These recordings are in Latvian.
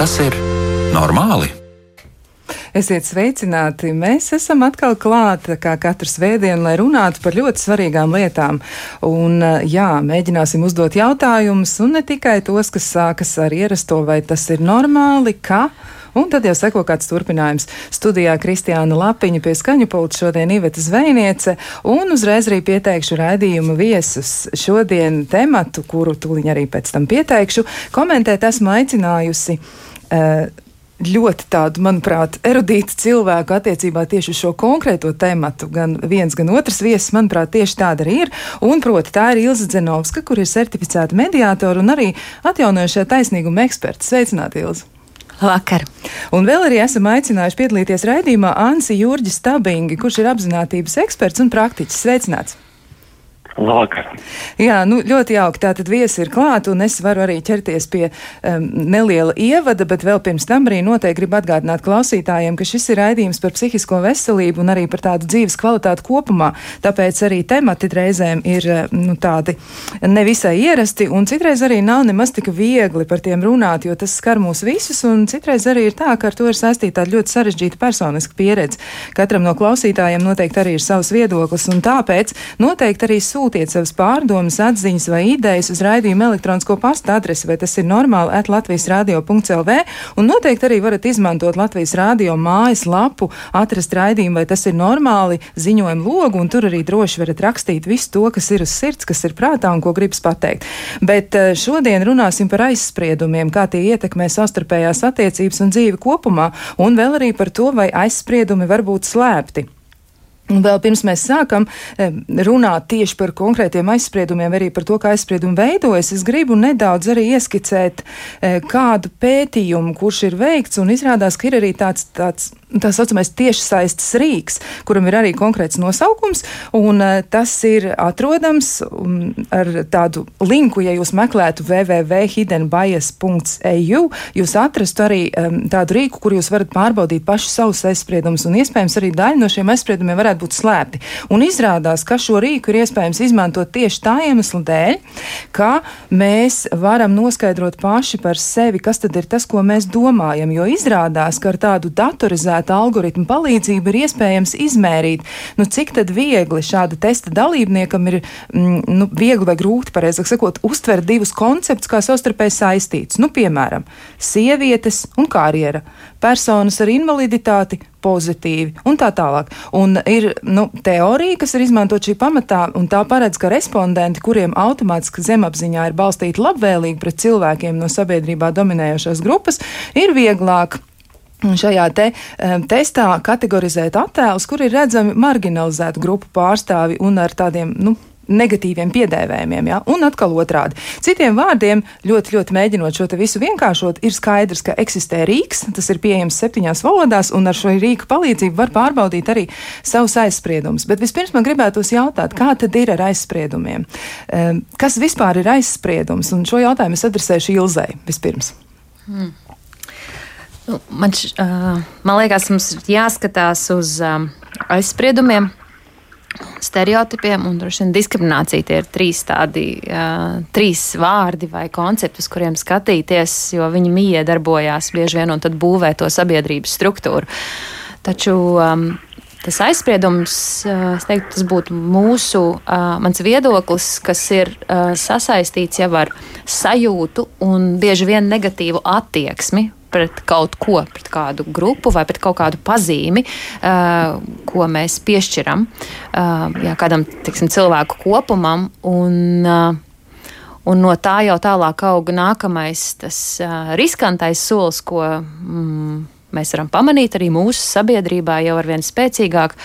Tas ir normāli? Esiet sveicināti! Mēs esam atkal klāti kā katru svētdienu, lai runātu par ļoti svarīgām lietām. Un, jā, mēģināsim uzdot jautājumus, un ne tikai tos, kas sākas ar ierasto, vai tas ir normāli, ka. Un tad jau seko kāds turpinājums. Studijā Kristiāna Lapiņa pie skaņu pulta šodien Iveta Zvejniece un uzreiz arī pieteikšu raidījumu viesus. Šodien tematu, kuru tūliņ arī pēc tam pieteikšu, komentēt esmu aicinājusi. Uh, ļoti tādu, manuprāt, erudītu cilvēku attiecībā tieši uz šo konkrēto tematu. Gan viens, gan otrs viesis, manuprāt, tieši tāda arī ir. Un, proti, tā ir Ilza Zenovska, kur ir certificēta mediātora un arī atjaunojušā taisnīguma eksperta. Sveicināti, Ilza! Vakar. Un vēl arī esam aicinājuši piedalīties raidījumā Ansi Jurģis Stabingi, kurš ir apzinātības eksperts un praktiķis. Sveicināts! Labvakar. Jā, nu, ļoti jauki. Tātad viesi ir klāt, un es varu arī ķerties pie um, neliela ievada, bet vēl pirms tam arī noteikti gribu atgādināt klausītājiem, ka šis ir raidījums par psihisko veselību un arī par tādu dzīves kvalitāti kopumā. Tāpēc arī temati reizēm ir nu, tādi nevisai ierasti, un citreiz arī nav nemaz tik viegli par tiem runāt, jo tas skar mūs visus, un citreiz arī ir tā, ka ar to ir saistīta ļoti sarežģīta personiska pieredze. Katram no klausītājiem noteikti arī ir savs viedoklis, un tāpēc noteikti arī sūta sūtiet savas pārdomas, atziņas vai idejas uz raidījuma elektronisko pasta adresi, vai tas ir normāli at Latvijas radio.lv, un noteikti arī varat izmantot Latvijas radio mājas lapu, atrast raidījumu, vai tas ir normāli ziņojumu logu, un tur arī droši varat rakstīt visu to, kas ir uz sirds, kas ir prātā un ko gribas pateikt. Bet eh, šodien runāsim par aizspriedumiem, kā tie ietekmē savstarpējās attiecības un dzīvi kopumā, un vēl arī par to, vai aizspriedumi var būt slēpti. Un vēl pirms mēs sākam eh, runāt tieši par konkrētiem aizspriedumiem, arī par to, kā aizspriedumi veidojas, es gribu nedaudz arī ieskicēt eh, kādu pētījumu, kurš ir veikts, un izrādās, ka ir arī tāds, tāds tā saucamais tiešsaistes rīks, kuram ir arī konkrēts nosaukums, un uh, tas ir atrodams um, ar tādu linku, ja jūs meklētu www.hiddenbias.eu, jūs atrastu arī um, tādu rīku, kur jūs varat pārbaudīt paši savus aizspriedumus, un iespējams arī daļa no šiem aizspriedumiem varētu būt slēpti. Un izrādās, ka šo rīku ir iespējams izmantot tieši tā iemesla dēļ, ka mēs varam noskaidrot paši par sevi, kas tad ir tas, ko mēs domājam, jo izrādās, ka ar tādu datorizētu paredzēta algoritmu palīdzību ir iespējams izmērīt, nu, cik viegli šāda testa dalībniekam ir mm, nu, viegli vai grūti, pareizāk sakot, uztvert divus konceptus kā savstarpēji saistītus. Nu, piemēram, sievietes un karjera, personas ar invaliditāti pozitīvi un tā tālāk. Un ir nu, teorija, kas ir izmantot šī pamatā, un tā paredz, ka respondenti, kuriem automātiski zemapziņā ir balstīti labvēlīgi pret cilvēkiem no sabiedrībā dominējošās grupas, ir vieglāk šajā te, um, testā kategorizēt attēlus, kur ir redzami marginalizētu grupu pārstāvi un ar tādiem, nu, negatīviem piedēvējumiem, ja? un atkal otrādi. Citiem vārdiem, ļoti, ļoti mēģinot šo visu vienkāršot, ir skaidrs, ka eksistē rīks, tas ir pieejams septiņās valodās, un ar šo rīku palīdzību var pārbaudīt arī savus aizspriedumus. Bet vispirms man gribētos jautāt, kā tad ir ar aizspriedumiem? Um, kas vispār ir aizspriedums? Un šo jautājumu es adresēšu Ilzai vispirms. Hmm. Nu, man, š, uh, man liekas, mums ir jāskatās uz um, aizspriedumiem, stereotipiem un diskriminācija. Tie ir trīs tādi, uh, trīs vārdi vai koncepti, uz kuriem skatīties, jo viņi mīja darbojās bieži vien un tad būvē to sabiedrības struktūru. Taču um, tas aizspriedums, es teiktu, tas būtu mūsu, mans viedoklis, kas ir sasaistīts jau ar sajūtu un bieži vien negatīvu attieksmi pret kaut ko, pret kādu grupu vai pret kaut kādu pazīmi, uh, ko mēs piešķiram uh, jā, kādam tiksim, cilvēku kopumam. Un, uh, un no tā jau tālāk auga nākamais tas uh, riskantais solis, ko mm, mēs varam pamanīt arī mūsu sabiedrībā jau ar vien spēcīgāk,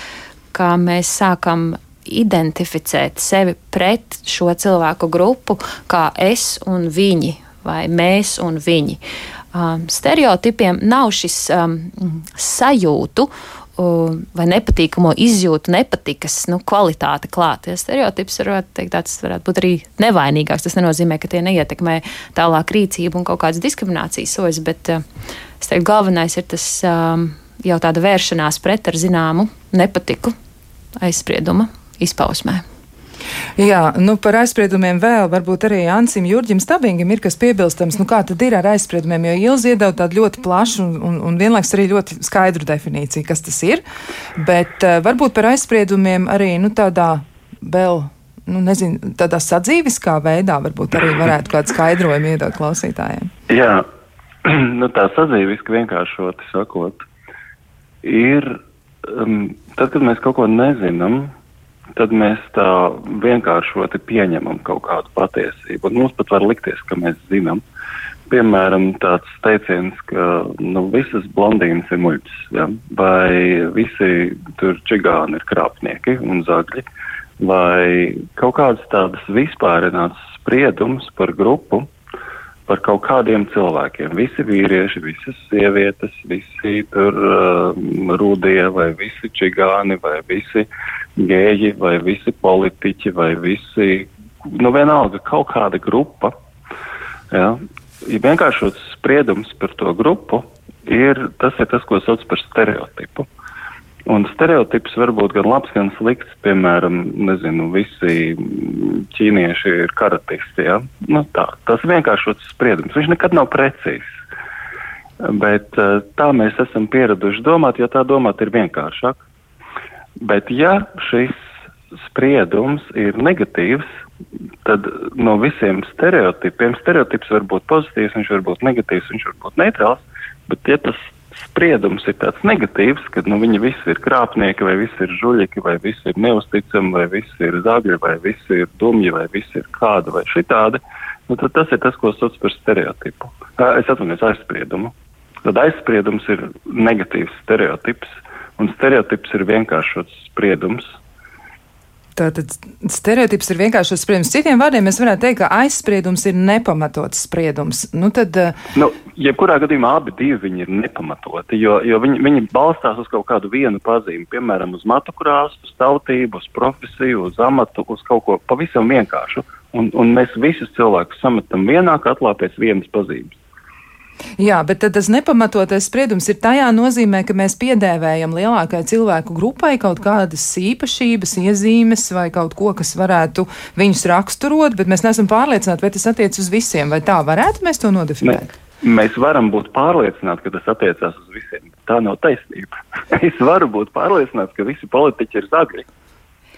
kā mēs sākam identificēt sevi pret šo cilvēku grupu, kā es un viņi, vai mēs un viņi. Um, stereotipiem nav šis um, sajūtu um, vai nepatīkamo izjūtu, nepatikas nu, kvalitāte klāta. Ja stereotips varētu, teikt, tāds varētu būt arī nevainīgāks. Tas nenozīmē, ka tie neietekmē tālāk rīcību un kaut kādas diskriminācijas soļus, bet uh, teiktu, galvenais ir tas um, jau tāda vēršanās pret ar zināmu nepatiku aizsprieduma izpausmē. Jā, nu par aizspriedumiem vēl varbūt arī Ansim Jurģim Stabingam ir kas piebilstams. Nu kā tad ir ar aizspriedumiem, jo Ilzi iedod tādu ļoti plašu un, un, un vienlaiks arī ļoti skaidru definīciju, kas tas ir. Bet uh, varbūt par aizspriedumiem arī, nu tādā vēl. Nu, nezinu, tādā sadzīviskā veidā varbūt arī varētu kādu skaidrojumu iedot klausītājiem. Jā, nu tā sadzīviski vienkāršoti sakot, ir, um, tad, kad mēs kaut ko nezinām, tad mēs tā vienkāršoti pieņemam kaut kādu patiesību. Un mums pat var likties, ka mēs zinām. Piemēram, tāds teiciens, ka nu, visas blondīnas ir muļķis, ja? vai visi tur čigāni ir krāpnieki un zagļi, vai kaut kādas tādas vispārinātas spriedums par grupu, par kaut kādiem cilvēkiem. Visi vīrieši, visas sievietes, visi tur uh, rūdie, vai visi čigāni, vai visi gēji, vai visi politiķi, vai visi, nu vienalga, kaut kāda grupa. Ja, ja vienkāršots spriedums par to grupu ir tas, ir tas ko sauc par stereotipu. Un stereotips var būt gan labs, gan slikts. Piemēram, nezinu, visi ķīnieši ir karatisti. Ja? Nu, tā, tas vienkāršots spriedums. Viņš nekad nav precīzs. Bet eh, tā mēs esam pieraduši domāt, jo tā domāt ir vienkāršāk. Bet ja šis spriedums ir negatīvs, tad no visiem stereotipiem, stereotips var būt pozitīvs, viņš var būt negatīvs, viņš var būt neitrāls, bet ja tas spriedums ir tāds negatīvs, ka nu, viņi visi ir krāpnieki, vai visi ir žuļiki, vai visi ir neusticami, vai visi ir zagļi, vai visi ir dumji, vai visi ir kādi vai šitādi, nu, tad tas ir tas, ko sauc par stereotipu. Es atvainojos aizspriedumu. Tad aizspriedums ir negatīvs stereotips, un stereotips ir vienkāršots spriedums, Tātad stereotips ir vienkārši spriedums. Citiem vārdiem mēs varētu teikt, ka aizspriedums ir nepamatots spriedums. Nu, tad, nu, jebkurā gadījumā abi divi ir nepamatoti, jo, jo viņi, viņi balstās uz kaut kādu vienu pazīmi, piemēram, uz matu krāsu, uz tautību, uz profesiju, uz amatu, uz kaut ko pavisam vienkāršu. Un, un mēs visus cilvēkus sametam vienā katlā pēc vienas pazīmes. Jā, bet tas nepamatotais spriedums ir tajā nozīmē, ka mēs piedēvējam lielākai cilvēku grupai kaut kādas īpašības, iezīmes vai kaut ko, kas varētu viņus raksturot, bet mēs neesam pārliecināti, vai tas attiec uz visiem, vai tā varētu mēs to nodefinēt. Ne, mēs varam būt pārliecināti, ka tas attiecās uz visiem. Tā nav taisnība. es varu būt pārliecināts, ka visi politiķi ir zagļi.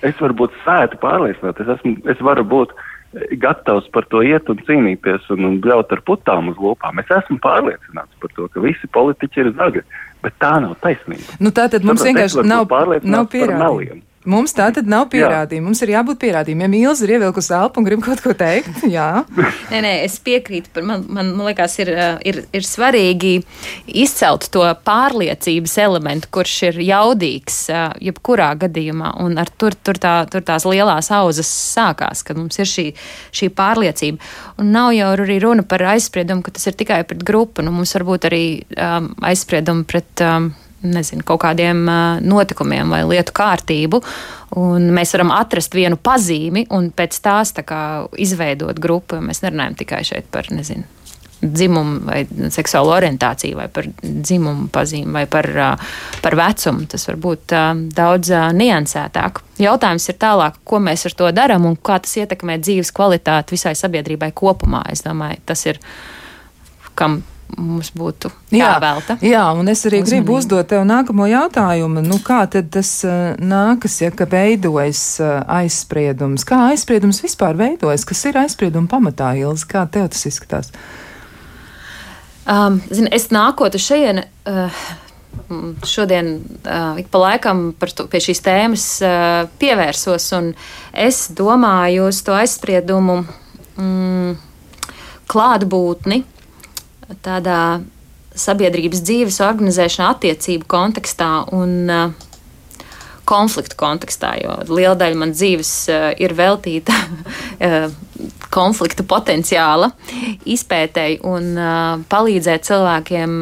Es varu būt sēti pārliecināts, es, esmu, es varu būt gatavs par to iet un cīnīties un, un bļaut ar putām uz lūpām. Es esmu pārliecināts par to, ka visi politiķi ir zagļi, bet tā nav taisnība. Nu, tā tad mums Tāpēc vienkārši nav, nav pierādījumi. Mums tā tad nav pierādījumi. Mums ir jābūt pierādījumiem. Mīls ir ievilkusi elpu un grib kaut ko teikt. Jā. nē, nē, es piekrītu. Man, man, man liekas, ir, ir, ir svarīgi izcelt to pārliecības elementu, kurš ir jaudīgs jebkurā gadījumā. Un ar tur, tur, tā, tur tās lielās auzas sākās, kad mums ir šī, šī pārliecība. Un nav jau arī runa par aizspriedumu, ka tas ir tikai pret grupu. Nu, mums var būt arī um, aizspriedumi pret. Um, nezinu, kaut kādiem notikumiem vai lietu kārtību. Mēs varam atrast vienu pazīmi un pēc tās tā kā, izveidot grupu. Mēs nerunājam tikai šeit par nezinu, dzimumu vai seksuālu orientāciju, vai par dzimumu pazīmi, vai par, par vecumu. Tas var būt daudz niansētāk. Jautājums ir tālāk, ko mēs ar to darām un kā tas ietekmē dzīves kvalitāti visai sabiedrībai kopumā. Es domāju, tas ir kam mums būtu jāvelta. Jā, jā, un es arī uzmanību. gribu uzdot tev nākamo jautājumu. Nu, kā tad tas uh, nākas, ja ka veidojas uh, aizspriedums? Kā aizspriedums vispār veidojas? Kas ir aizsprieduma pamatā, Ilze? Kā tev tas izskatās? Um, zini, es nākot uz šejienu. Uh, Šodien uh, ik pa laikam to, pie šīs tēmas uh, pievērsos, un es domāju uz to aizspriedumu mm, klātbūtni, tādā sabiedrības dzīves organizēšanā, attiecību kontekstā un uh, konfliktu kontekstā, jo liela daļa manas dzīves uh, ir veltīta uh, konfliktu potenciāla izpētēji un palīdzēt cilvēkiem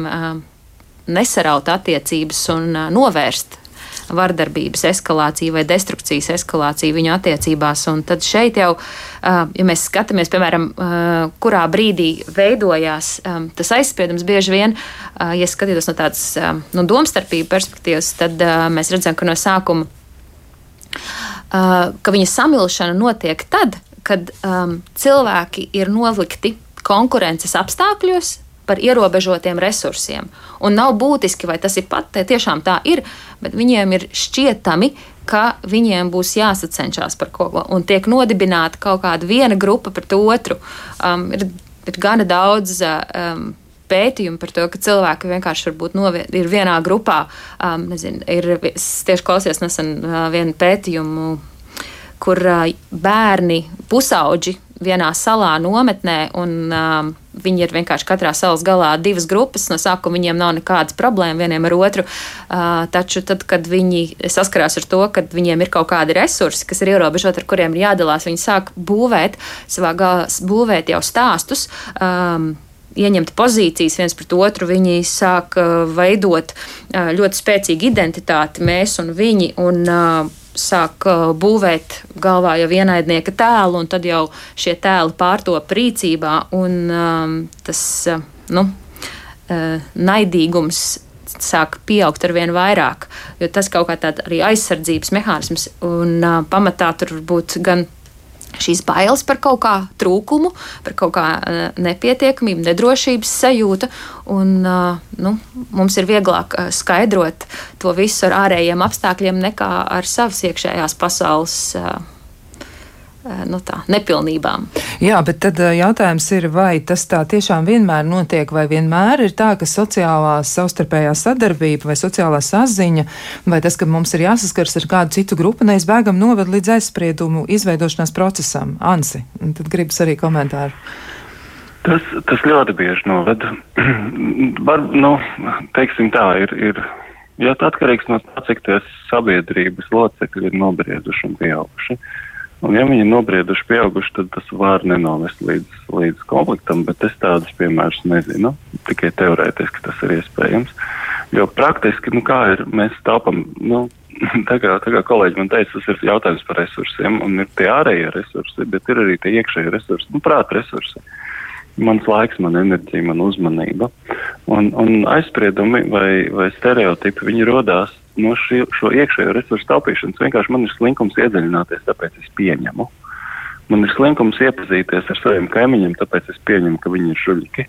nesaraut attiecības un novērst vardarbības eskalāciju vai destrukcijas eskalāciju viņu attiecībās. Un tad šeit jau, ja mēs skatāmies, piemēram, kurā brīdī veidojās tas aizspriedums, bieži vien, ja skatītos no tādas no domstarpību perspektīvas, tad mēs redzam, ka no sākuma uh, ka viņa samilšana notiek tad, kad um, cilvēki ir nolikti konkurences apstākļos par ierobežotiem resursiem. Un nav būtiski, vai tas ir pat, tiešām tā ir, bet viņiem ir šķietami, ka viņiem būs jāsacenšas par ko, un tiek nodibināta kaut kāda viena grupa pret otru. Um, ir, ir gana daudz. Um, pētījumi par to, ka cilvēki vienkārši novien, ir vienā grupā. Um, nezinu, ir, es tieši klausījos nesen uh, vienu pētījumu, kur uh, bērni, pusauģi vienā salā nometnē, un um, viņi ir vienkārši katrā salas galā divas grupas. No sākuma viņiem nav nekādas problēmas vieniem ar otru. Uh, taču tad, kad viņi saskarās ar to, ka viņiem ir kaut kādi resursi, kas ir ierobežoti, ar kuriem ir jādalās, viņi sāk būvēt savā galā, būvēt jau stāstus. Um, ieņemt pozīcijas viens pret otru, viņi sāk uh, veidot uh, ļoti spēcīgu identitāti, mēs un viņi. Un, uh, sāk uh, būvēt galvā jau ienaidnieka tēlu, un tad jau šie tēli pārtop rīcībā, un um, tas uh, nu, uh, naidīgums sāk pieaugt ar vien vairāk, jo tas kaut kā tāds arī aizsardzības mehānisms, un uh, pamatā tur būtu gan šīs bailes par kaut kā trūkumu, par kaut kā uh, nepietiekamību, nedrošības sajūtu. Un, uh, nu, mums ir vieglāk uh, skaidrot to visu ar ārējiem apstākļiem nekā ar savas iekšējās pasaules Eh, nu, tā, nepilnībām. Jā, bet tad eh, jautājums ir, vai tas tā tiešām vienmēr notiek, vai vienmēr ir tā, ka sociālā savstarpējā sadarbība vai sociālā saziņa, vai tas, ka mums ir jāsaskars ar kādu citu grupu, neizbēgam noved līdz aizspriedumu izveidošanās procesam. Ansi, tad gribas arī komentāru. Tas, tas ļoti bieži noved. Var, nu, teiksim tā, ir, ir jā, atkarīgs no tā, cik tie sabiedrības locekļi ir nobrieduši un pieauguši. Uh, Un, ja viņi ir nobrieduši, pieauguši, tad tas var nenovest līdz, līdz konfliktam, bet es tādus piemērus nezinu. Tikai teorētiski tas ir iespējams. Jo praktiski, nu, kā ir, mēs taupam, nu, tā kā, tā kā kolēģi man teica, tas ir jautājums par resursiem, un ir tie ārējie resursi, bet ir arī tie iekšējie resursi, nu, prāta resursi. Mans laiks, man enerģija, man uzmanība. Un, un aizspriedumi vai, vai stereotipi, viņi rodās no šī, šo iekšējo resursu taupīšanas vienkārši man ir slinkums iedziļināties, tāpēc es pieņemu. Man ir slinkums iepazīties ar saviem kaimiņiem, tāpēc es pieņemu, ka viņi ir šuļķi.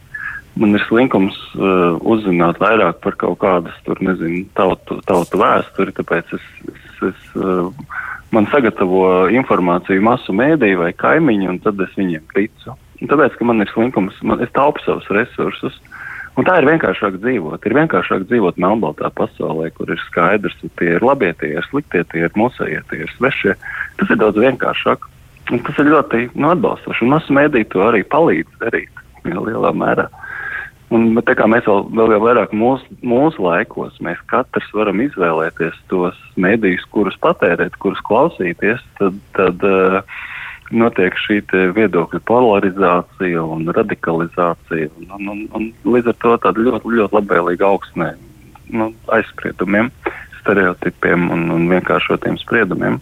Man ir slinkums uh, uzzināt vairāk par kaut kādas, tur, nezinu, tautu, tautu vēsturi, tāpēc es, es, es uh, man sagatavo informāciju masu mēdīju vai kaimiņu, un tad es viņiem ticu. Un tāpēc, ka man ir slinkums, man, es taupu savus resursus. Un tā ir vienkāršāk dzīvot. Ir vienkāršāk dzīvot melnbaltā pasaulē, kur ir skaidrs, ka tie ir labie, tie ir sliktie, tie ir mūsējie, tie ir svešie. Tas ir daudz vienkāršāk. Un tas ir ļoti nu, atbalstoši. Un masu mēdīju to arī palīdz darīt lielā mērā. Un, bet kā mēs vēl, vēl jau vairāk mūsu, mūsu laikos, mēs katrs varam izvēlēties tos mēdījus, kurus patērēt, kurus klausīties, tad, tad uh, notiek šī viedokļu polarizācija un radikalizācija. Un, un, un, un līdz ar to tāda ļoti, ļoti labvēlīga augsnē nu, aizspriedumiem, stereotipiem un, un vienkāršotiem spriedumiem.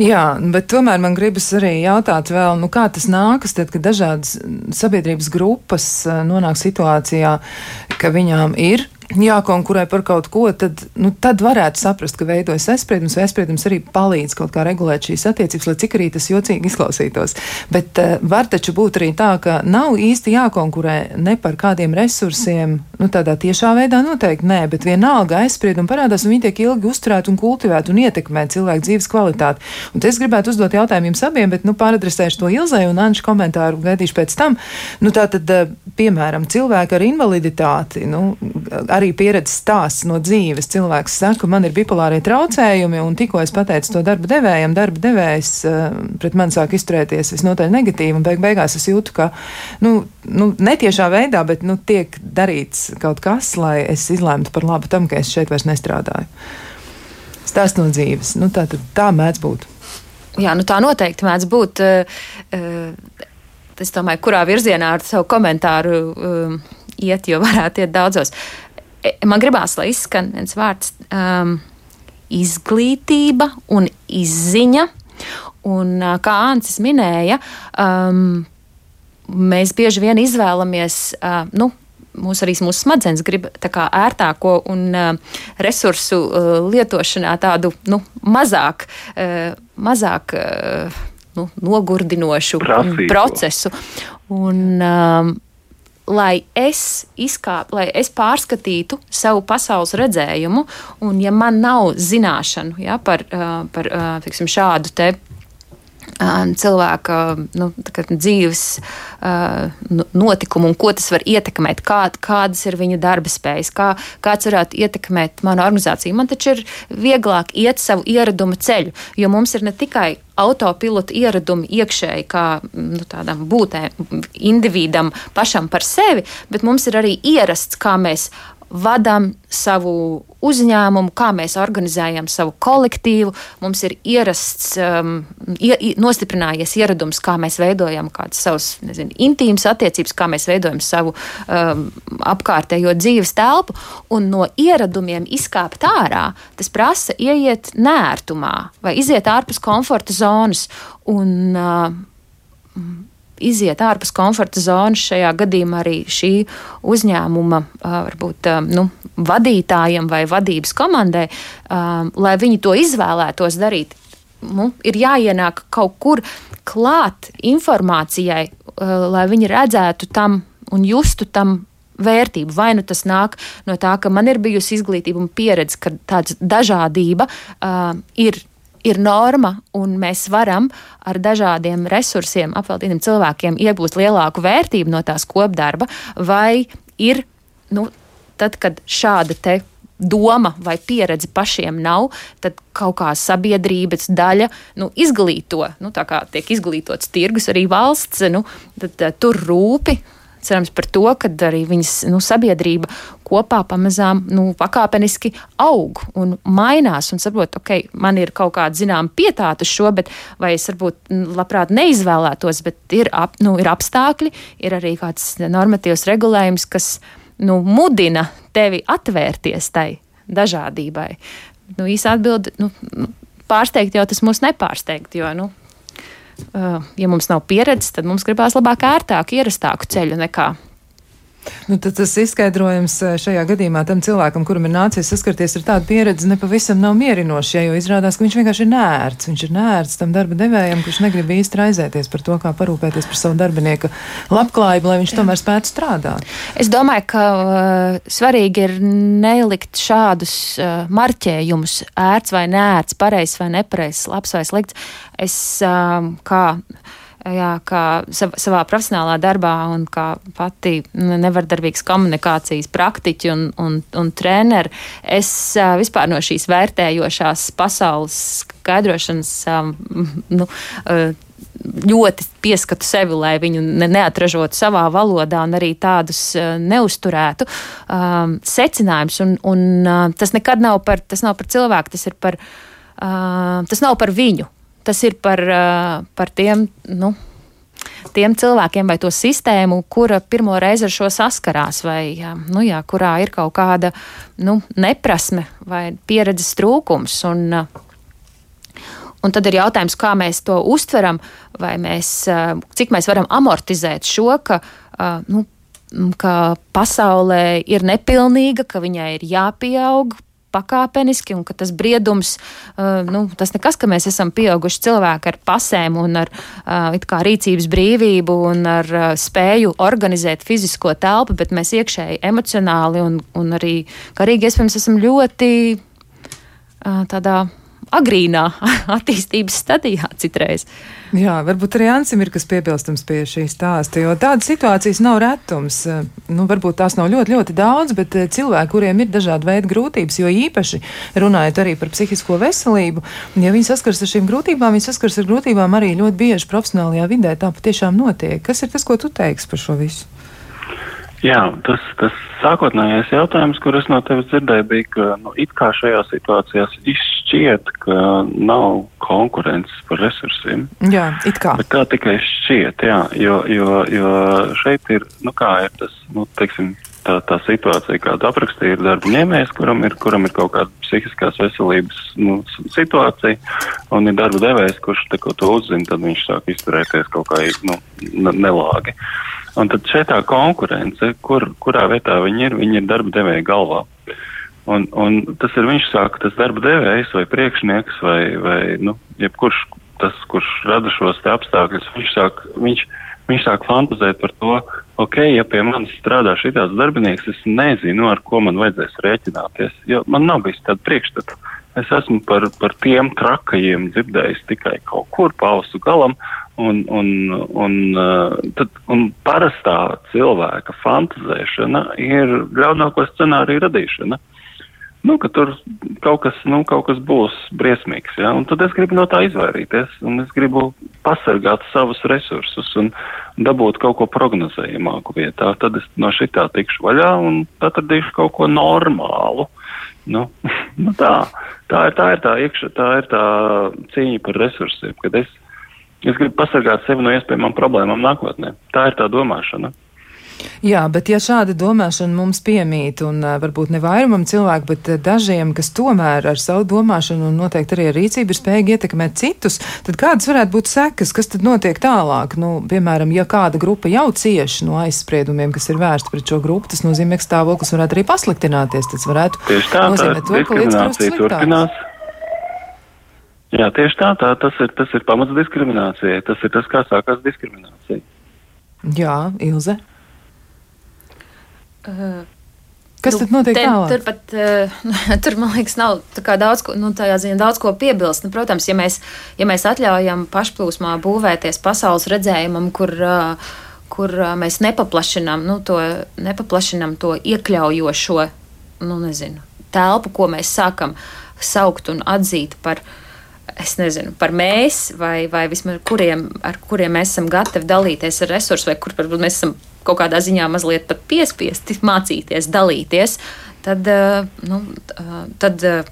Jā, bet tomēr man gribas arī jautāt vēl, nu kā tas nākas, tad, kad dažādas sabiedrības grupas eh, nonāk situācijā, ka viņām ir jākonkurē par kaut ko, tad, nu, tad varētu saprast, ka veidojas aizspriedums, aizspriedums arī palīdz kaut kā regulēt šīs attiecības, lai cik arī tas jocīgi izklausītos. Bet uh, var taču būt arī tā, ka nav īsti jākonkurē ne par kādiem resursiem, nu, tādā tiešā veidā noteikti nē, bet vienalga aizspriedumi parādās, un viņi tiek ilgi uzturēti un kultivēti un ietekmē cilvēku dzīves kvalitāti. Un es gribētu uzdot jautājumu jums abiem, bet, nu, pāradresēšu to Ilzai un Anšu komentāru gaidīšu pēc tam. Nu, tā tad, uh, piemēram, cilvēki ar invaliditāti, nu, arī pieredzes stāsts no dzīves. Cilvēks saka, man ir bipolārie traucējumi, un tikko es pateicu to darba devējam, darba devējs uh, pret mani sāk izturēties visnotaļ negatīvi, un beig beigās es jūtu, ka, nu, nu, netiešā veidā, bet, nu, tiek darīts kaut kas, lai es izlēmtu par labu tam, ka es šeit vairs nestrādāju. Stāsts no dzīves. Nu, tā, tā mēdz būt. Jā, nu tā noteikti mēdz būt. Uh, uh, es domāju, kurā virzienā ar savu komentāru iet, jo varētu iet daudzos. E, man gribās, lai izskan viens vārds um, - izglītība un izziņa. Un, uh, kā Ancis minēja, um, mēs bieži vien izvēlamies uh, nu, mūsu arī mūsu smadzenes grib kā, ērtāko un uh, resursu uh, lietošanā tādu nu, mazāk, uh, mazāk uh, nu, nogurdinošu Prasīgo. procesu. Un, um, lai es izkāptu, lai es pārskatītu savu pasaules redzējumu, un ja man nav zināšanu ja, par, uh, par uh, tiksim, šādu te cilvēka nu, dzīves uh, notikumu un ko tas var ietekmēt, kā, kādas ir viņa darba spējas, kā, kāds varētu ietekmēt manu organizāciju. Man taču ir vieglāk iet savu ieradumu ceļu, jo mums ir ne tikai autopilota ieradumi iekšēji, kā nu, tādam būtēm, individam pašam par sevi, bet mums ir arī ierasts, kā mēs vadām savu uzņēmumu, kā mēs organizējam savu kolektīvu. Mums ir ierasts, um, ie, nostiprinājies ieradums, kā mēs veidojam kādas savas nezinu, intīmas attiecības, kā mēs veidojam savu um, apkārtējo dzīves telpu. Un no ieradumiem izkāpt ārā, tas prasa ieiet nērtumā vai iziet ārpus komforta zonas. Un, uh, iziet ārpus komforta zonas. Šajā gadījumā arī šī uzņēmuma varbūt, nu, vadītājiem vai vadības komandai, lai viņi to izvēlētos darīt. Nu, ir jāienāk kaut kur klāt informācijai, lai viņi redzētu tam un justu tam vērtību. Vai nu tas nāk no tā, ka man ir bijusi izglītība un pieredze, ka tāda dažādība uh, ir ir norma, un mēs varam ar dažādiem resursiem, apveltītiem cilvēkiem iegūt lielāku vērtību no tās kopdarba, vai ir, nu, tad, kad šāda te doma vai pieredze pašiem nav, tad kaut kā sabiedrības daļa nu, izglīto, nu, tā kā tiek izglītots tirgus, arī valsts, nu, tad, tur rūpi cerams par to, ka arī viņas nu, sabiedrība kopā pamazām nu, pakāpeniski aug un mainās un saprot, ok, man ir kaut kāda zināma pietāta šo, bet vai es varbūt labprāt neizvēlētos, bet ir, ap, nu, ir apstākļi, ir arī kāds normatīvs regulējums, kas nu, mudina tevi atvērties tai dažādībai. Nu, īsa atbilde, nu, pārsteigt jau tas mūs nepārsteigt, jo, nu, ja mums nav pieredzes, tad mums gribās labāk, ērtāku, ierastāku ceļu nekā Nu, tas izskaidrojums šajā gadījumā tam cilvēkam, kuram ir nācies saskarties ar tādu pieredzi, nepavisam nav mierinošs, jo izrādās, ka viņš vienkārši ir nērts. Viņš ir nērts tam darba devējam, kurš negrib īsti raizēties par to, kā parūpēties par savu darbinieka labklājību, lai viņš Jā. tomēr spētu strādāt. Es domāju, ka uh, svarīgi ir nelikt šādus uh, marķējumus, ērts vai nērts, pareizs vai nepareizs, labs vai slikts. Es uh, kā jā, kā savā profesionālā darbā un kā pati nevardarbīgas komunikācijas praktiķi un, un, un treneri, es vispār no šīs vērtējošās pasaules skaidrošanas nu, ļoti pieskatu sevi, lai viņu ne, neatražotu savā valodā un arī tādus neusturētu um, secinājumus. Un, un tas nekad nav par, tas nav par cilvēku, tas ir par, uh, tas nav par viņu tas ir par, par tiem, nu, tiem cilvēkiem vai to sistēmu, kura pirmo reizi ar šo saskarās, vai nu, jā, kurā ir kaut kāda nu, neprasme vai pieredzes trūkums. Un, Un tad ir jautājums, kā mēs to uztveram, vai mēs, cik mēs varam amortizēt šo, ka, nu, ka pasaulē ir nepilnīga, ka viņai ir jāpieaug, pakāpeniski, un ka tas briedums, uh, nu, tas nekas, ka mēs esam pieauguši cilvēki ar pasēm un ar uh, rīcības brīvību un ar uh, spēju organizēt fizisko telpu, bet mēs iekšēji emocionāli un, un arī karīgi iespējams esam ļoti tādā agrīnā attīstības stadijā citreiz. Jā, varbūt arī Ansim ir kas piebilstams pie šī stāsta, jo tādas situācijas nav retums. Nu, varbūt tās nav ļoti, ļoti daudz, bet eh, cilvēki, kuriem ir dažādi veidi grūtības, jo īpaši runājot arī par psihisko veselību, ja viņi saskars ar šīm grūtībām, viņi saskars ar grūtībām arī ļoti bieži profesionālajā vidē. Tā patiešām notiek. Kas ir tas, ko tu teiksi par šo visu? Jā, tas, tas sākotnējais jautājums, kur es no tevis dzirdēju, bija, ka nu, it kā šajā situācijā šķiet, ka nav konkurences par resursiem. Jā, it kā. Bet tā tikai šķiet, jā, jo, jo, jo šeit ir, nu kā ir tas, nu, teiksim, tā, tā situācija, kāda aprakstīja, ir darba ņēmējs, kuram ir, kuram ir kaut kāda psihiskās veselības nu, situācija, un ir darba devējs, kurš ko to uzzina, tad viņš sāk izturēties kaut kā nu, nelāgi. Un tad šeit tā konkurence, kur, kurā vietā viņi ir, viņi ir darba devēja galvā. Un, un tas ir viņš saka, tas darba devējs vai priekšnieks vai, vai nu, jebkurš tas, kurš rada šos apstākļus, viņš sāk, viņš, viņš sāk fantazēt par to, ok, ja pie manis strādā šitāds darbinieks, es nezinu, ar ko man vajadzēs rēķināties, jo man nav bijis tāda priekšstata. Es esmu par, par tiem trakajiem dzirdējis tikai kaut kur pausu galam, un, un, un, uh, tad, un parastā cilvēka fantazēšana ir ļaunāko scenāriju radīšana. Nu, ka tur kaut kas, nu, kaut kas būs briesmīgs, ja? un tad es gribu no tā izvairīties, un es gribu pasargāt savus resursus un dabūt kaut ko prognozējamāku vietā. Tad es no šitā tikšu vaļā un atradīšu kaut ko normālu. Nu, nu tā, tā ir tā, ir tā iekšā, tā ir tā cīņa par resursiem, kad es, es gribu pasargāt sevi no iespējamām problēmām nākotnē. Tā ir tā domāšana. Jā, bet ja šāda domāšana mums piemīt, un varbūt ne vairumam cilvēku, bet dažiem, kas tomēr ar savu domāšanu un noteikti arī ar rīcību ir spējīgi ietekmēt citus, tad kādas varētu būt sekas, kas tad notiek tālāk? Nu, piemēram, ja kāda grupa jau cieši no aizspriedumiem, kas ir vērsti pret šo grupu, tas nozīmē, ka stāvoklis varētu arī pasliktināties. Tas varētu Tieši tā, nozīmēt to, ka lietas kļūst sliktākas. Jā, tieši tā, tā tas, ir, tas ir pamats diskriminācijai. Tas ir tas, kā sākās diskriminācija. Jā, Ilze. Uh, Kas nu, tad notiek te, tālāk? Tur pat, uh, tur, man liekas, nav daudz, ko, nu, ziņā, daudz ko piebilst. Nu, protams, ja mēs, ja mēs atļaujam pašplūsmā būvēties pasaules redzējumam, kur, uh, kur uh, mēs nepaplašinām, nu, to, nepaplašinām to iekļaujošo nu, nezinu, telpu, ko mēs sākam saukt un atzīt par es nezinu, par mēs, vai, vai vismaz kuriem, ar kuriem mēs esam gatavi dalīties ar resursu, vai kur mēs esam kaut kādā ziņā mazliet pat piespiesti mācīties, dalīties, tad, eh, nu, eh, tad, eh,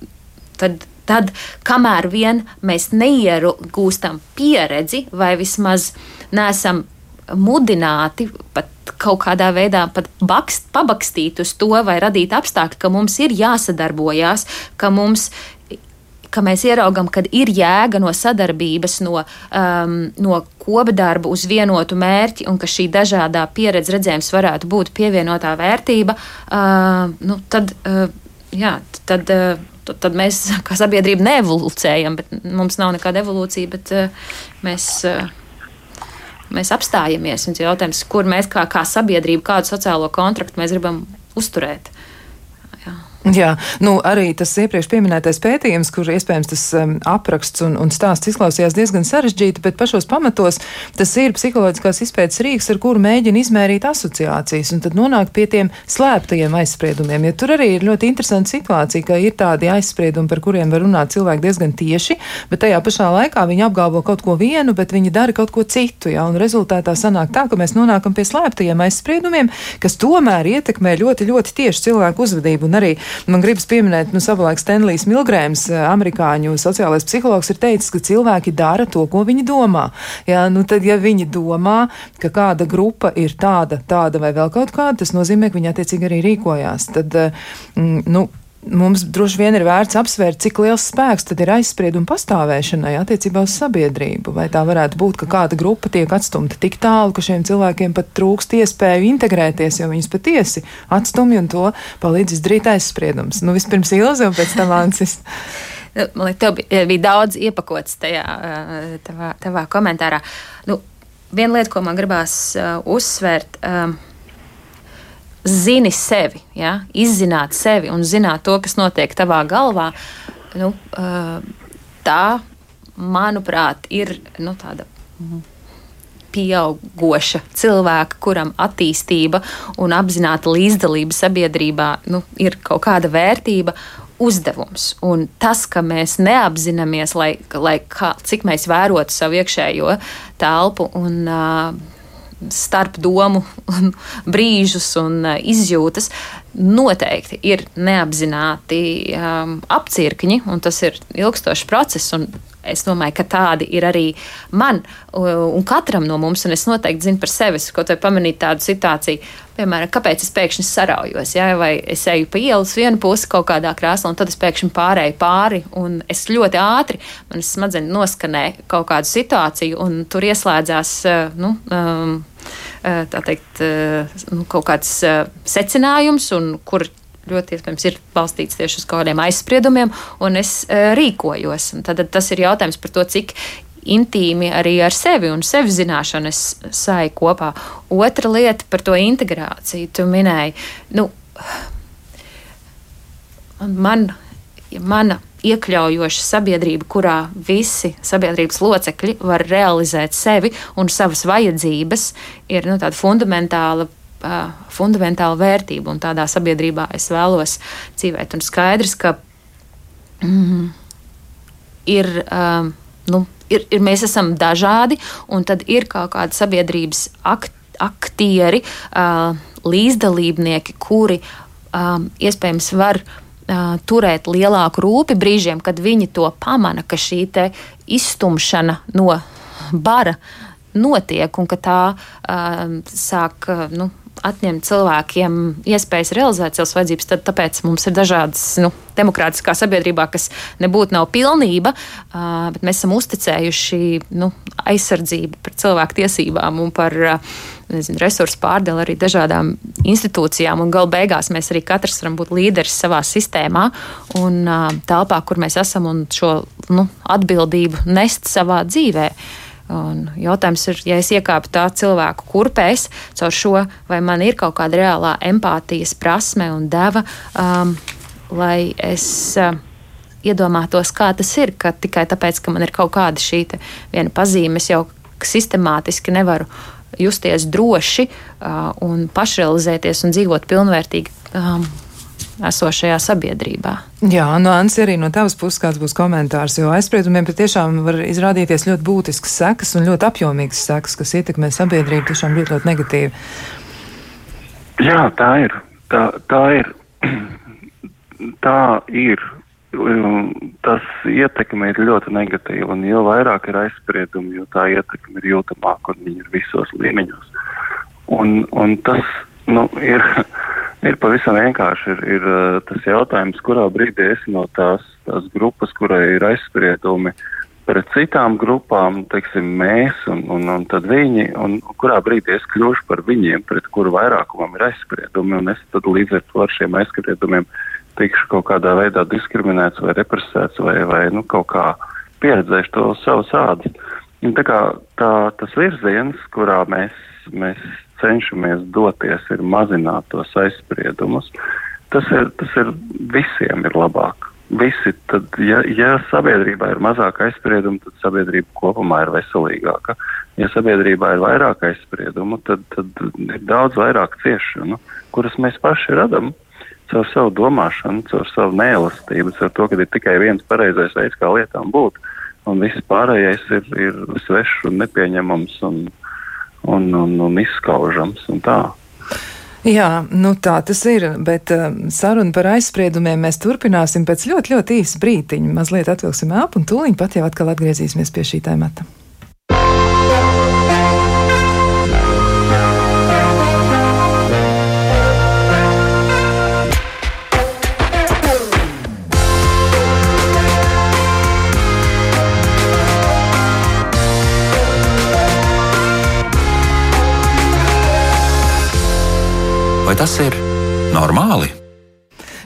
tad, tad kamēr vien mēs neiegūstam pieredzi vai vismaz neesam mudināti pat kaut kādā veidā pat bakst, pabakstīt uz to vai radīt apstākļi, ka mums ir jāsadarbojās, ka mums ka mēs ieraugam, ka ir jēga no sadarbības, no, um, no kopdarba uz vienotu mērķi, un ka šī dažādā pieredze redzējums varētu būt pievienotā vērtība, uh, nu, tad, uh, jā, tad, uh, tad mēs kā sabiedrība neevolucējam, bet mums nav nekāda evolūcija, bet uh, mēs. Uh, Mēs apstājamies. Un jautājums, kur mēs kā, kā sabiedrība, kādu sociālo kontraktu mēs gribam uzturēt. Jā, nu arī tas iepriekš pieminētais pētījums, kur iespējams tas um, apraksts un, un stāsts izklausījās diezgan sarežģīti, bet pašos pamatos tas ir psiholoģiskās izpētes rīks, ar kuru mēģina izmērīt asociācijas un tad nonākt pie tiem slēptajiem aizspriedumiem. Ja tur arī ir ļoti interesanta situācija, ka ir tādi aizspriedumi, par kuriem var runāt cilvēki diezgan tieši, bet tajā pašā laikā viņi apgalvo kaut ko vienu, bet viņi dara kaut ko citu. Ja, un rezultātā sanāk tā, ka mēs nonākam pie slēptajiem aizspriedumiem, kas tomēr ietekmē ļoti, ļoti tieši cilvēku uzvedību un arī Man gribas pieminēt, nu, savulaik Stenlijs Milgrēms, eh, amerikāņu sociālais psihologs, ir teicis, ka cilvēki dara to, ko viņi domā. Jā, nu, tad, ja viņi domā, ka kāda grupa ir tāda, tāda vai vēl kaut kāda, tas nozīmē, ka viņi attiecīgi arī rīkojās. Tad, eh, mm, nu, mums droši vien ir vērts apsvērt, cik liels spēks tad ir aizsprieduma pastāvēšanai attiecībā uz sabiedrību. Vai tā varētu būt, ka kāda grupa tiek atstumta tik tālu, ka šiem cilvēkiem pat trūkst iespēju integrēties, jo viņus patiesi atstumj un to palīdz izdarīt aizspriedums. Nu, vispirms Ilze un pēc tam Ansis. Man liekas, tev bija, daudz iepakots tajā tavā, tavā komentārā. Nu, viena lieta, ko man gribās uh, uzsvērt. Uh, zini sevi, ja? izzināt sevi un zināt to, kas notiek tavā galvā, nu, tā, manuprāt, ir nu, tāda pieauguša cilvēka, kuram attīstība un apzināta līdzdalība sabiedrībā nu, ir kaut kāda vērtība. Uzdevums. Un tas, ka mēs neapzināmies, lai, lai kā, cik mēs vērotu savu iekšējo telpu un uh, starp domu brīžus un uh, izjūtas noteikti ir neapzināti um, apcirkņi, un tas ir ilgstošs process. Es domāju, ka tādi ir arī man un katram no mums, un es noteikti zinu par sevi, ko te pamanīt tādu situāciju. Piemēram, kāpēc es pēkšņi saraujos, ja? vai es eju pa ielas vienu pusi kaut kādā krēslā, un tad es pēkšņi pārēju pāri, un es ļoti ātri, manas smadzenes noskanē kaut kādu situāciju, un tur ieslēdzās, nu, um, teikt, nu, kaut kāds secinājums, un kur ļoti iespējams ir balstīts tieši uz kaut kādiem aizspriedumiem, un es rīkojos. Un tad tas ir jautājums par to, cik intīmi arī ar sevi un sevi zināšanu es sāju kopā. Otra lieta par to integrāciju. Tu minēji, nu, man, mana iekļaujoša sabiedrība, kurā visi sabiedrības locekļi var realizēt sevi un savas vajadzības, ir nu, tāda fundamentāla. Uh, fundamentāla vērtība, un tādā sabiedrībā es vēlos dzīvot. Un skaidrs, ka mm, ir um, nu, ir, ir, mēs esam dažādi, un tad ir kaut kādi sabiedrības akt, aktieri, uh, līdzdalībnieki, kuri um, iespējams var uh, turēt lielāku rūpi brīžiem, kad viņi to pamana, ka šī izstumšana no bara notiek un ka tā uh, sāk. Uh, nu, atņemt cilvēkiem iespējas realizēt savas vajadzības, tad tāpēc mums ir dažādas nu, demokrātiskā sabiedrībā, kas nebūtu nav pilnība, uh, bet mēs esam uzticējuši nu, aizsardzību par cilvēku tiesībām un par uh, nezinu, resursu pārdali arī dažādām institūcijām. Galu beigās mēs arī katrs varam būt līderis savā sistēmā un uh, telpā, kur mēs esam un šo nu, atbildību nest savā dzīvēm. Un jautājums ir, ja es iekāpu tā cilvēku kurpēs caur šo, vai man ir kaut kāda reālā empātijas prasme un deva, um, lai es. Uh, Iedomātos, kā tas ir, ka tikai tāpēc, ka man ir kaut kāda šī viena pazīme, es jau sistemātiski nevaru justies droši un pašrealizēties un dzīvot pilnvērtīgi um, esošajā sabiedrībā. Jā, no nu, Ansi, arī no tavas puses kāds būs komentārs, jo aizspriedumiem patiešām var izrādīties ļoti būtisks sekas un ļoti apjomīgs sekas, kas ietekmē sabiedrību tiešām ļoti, ļoti negatīvi. Jā, tā ir. Tā, tā ir. tā ir. Tas ietekme ir ļoti negatīva, jo vairāk ir aizspriedumi, jo tā ietekme ir jūtamāka, un viņi ir visos līmeņos. Un, un tas nu, ir Ir pavisam vienkārši ir, ir eh, tas jautājums, kurā brīdī es no tās, tās grupas, kurai ir aizspriedumi pret citām grupām, teiksim, mēs un, un, un tad viņi, un kurā brīdī es kļūšu par viņiem, pret kuru vairākumam ir aizspriedumi, un es tad līdz ar to ar šiem aizspriedumiem tikšu kaut kādā veidā diskriminēts vai represēts vai, vai nu, kaut kā pieredzēšu to savu sādi. Un tā kā tā, tas virziens, kurā mēs, mēs cenšamies doties, ir mazināt tos aizspriedumus. Tas ir, tas ir visiem ir labāk. Visi, tad, ja, ja sabiedrībā ir mazāk aizspriedumu, tad sabiedrība kopumā ir veselīgāka. Ja sabiedrībā ir vairāk aizspriedumu, tad, tad ir daudz vairāk ciešanu, kuras mēs paši radām caur savu domāšanu, caur savu neelastību, caur to, ka ir tikai viens pareizais veids, kā lietām būt, un viss pārējais ir, ir svešs un nepieņemams un, un, un, un izskaužams un tā. Jā, nu tā tas ir, bet uh, sarunu par aizspriedumiem mēs turpināsim pēc ļoti, ļoti īsa brītiņa. Mazliet atvilksim elpu un tūlīt pat jau atkal atgriezīsimies pie šī temata. Vai tas ir normāli?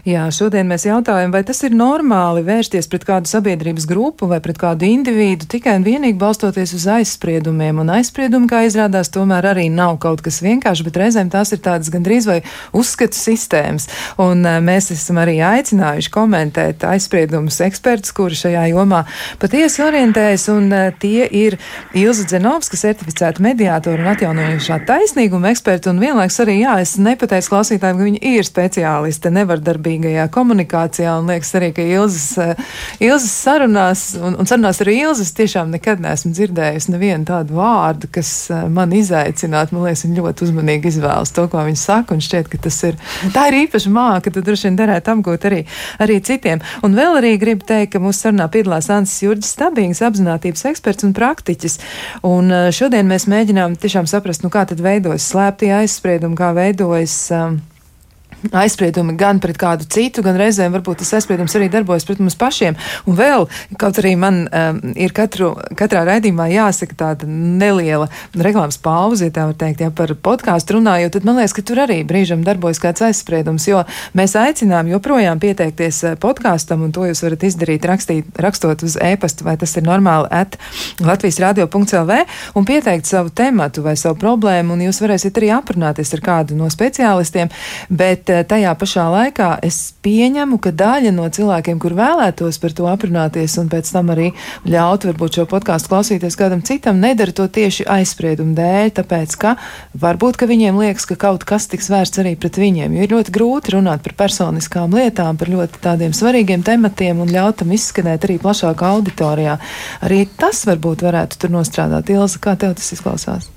Jā, šodien mēs jautājam, vai tas ir normāli vērsties pret kādu sabiedrības grupu vai pret kādu individu tikai un vienīgi balstoties uz aizspriedumiem. Un aizspriedumi, kā izrādās, tomēr arī nav kaut kas vienkāršs, bet reizēm tās ir tādas gandrīz vai uzskatu sistēmas. Un uh, mēs esam arī aicinājuši komentēt aizspriedumus ekspertus, kuri šajā jomā patiesi orientējas, un uh, tie ir Ilza Dzenovska, certificēta mediātora un atjaunojušā taisnīguma eksperta, un vienlaiks arī, jā, es nepateicu klausītājiem, ka viņi ir speciālisti nevardarbīgi kopīgajā komunikācijā. Un liekas arī, ka Ilzas, eh, Ilzas sarunās, un, un sarunās arī Ilzas tiešām nekad neesmu dzirdējusi nevienu tādu vārdu, kas eh, man izaicinātu. Man liekas, viņa ļoti uzmanīgi izvēlas to, ko viņa saka, un šķiet, ka tas ir, tā ir īpaša māka, tad droši vien derētu apgūt arī, arī citiem. Un vēl arī gribu teikt, ka mūsu sarunā piedalās Ansis Jurģis Stabīgs, apzinātības eksperts un praktiķis. Un eh, šodien mēs mēģinām tiešām saprast, nu kā tad veidojas slēptie aizspriedumi, kā veidojas um, aizspriedumi gan pret kādu citu, gan reizēm varbūt tas aizspriedums arī darbojas pret mums pašiem. Un vēl, kaut arī man um, ir katru, katrā raidījumā jāsaka tāda neliela reklāmas pauze, ja tā var teikt, ja par podkāstu runājot, tad man liekas, ka tur arī brīžam darbojas kāds aizspriedums, jo mēs aicinām joprojām pieteikties eh, podkāstam, un to jūs varat izdarīt rakstīt, rakstot uz e-pastu, vai tas ir normāli at Latvijas radio.lv, un pieteikt savu tematu vai savu problēmu, un jūs varēsiet arī aprunāties ar kādu no speciālistiem. Bet tajā pašā laikā es pieņemu, ka daļa no cilvēkiem, kur vēlētos par to aprunāties un pēc tam arī ļaut varbūt šo podkāstu klausīties kādam citam, nedara to tieši aizspriedumu dēļ, tāpēc ka varbūt, ka viņiem liekas, ka kaut kas tiks vērsts arī pret viņiem, jo ir ļoti grūti runāt par personiskām lietām, par ļoti tādiem svarīgiem tematiem un ļaut tam izskanēt arī plašākā auditorijā. Arī tas varbūt varētu tur nostrādāt. Ilza, kā tev tas izklausās?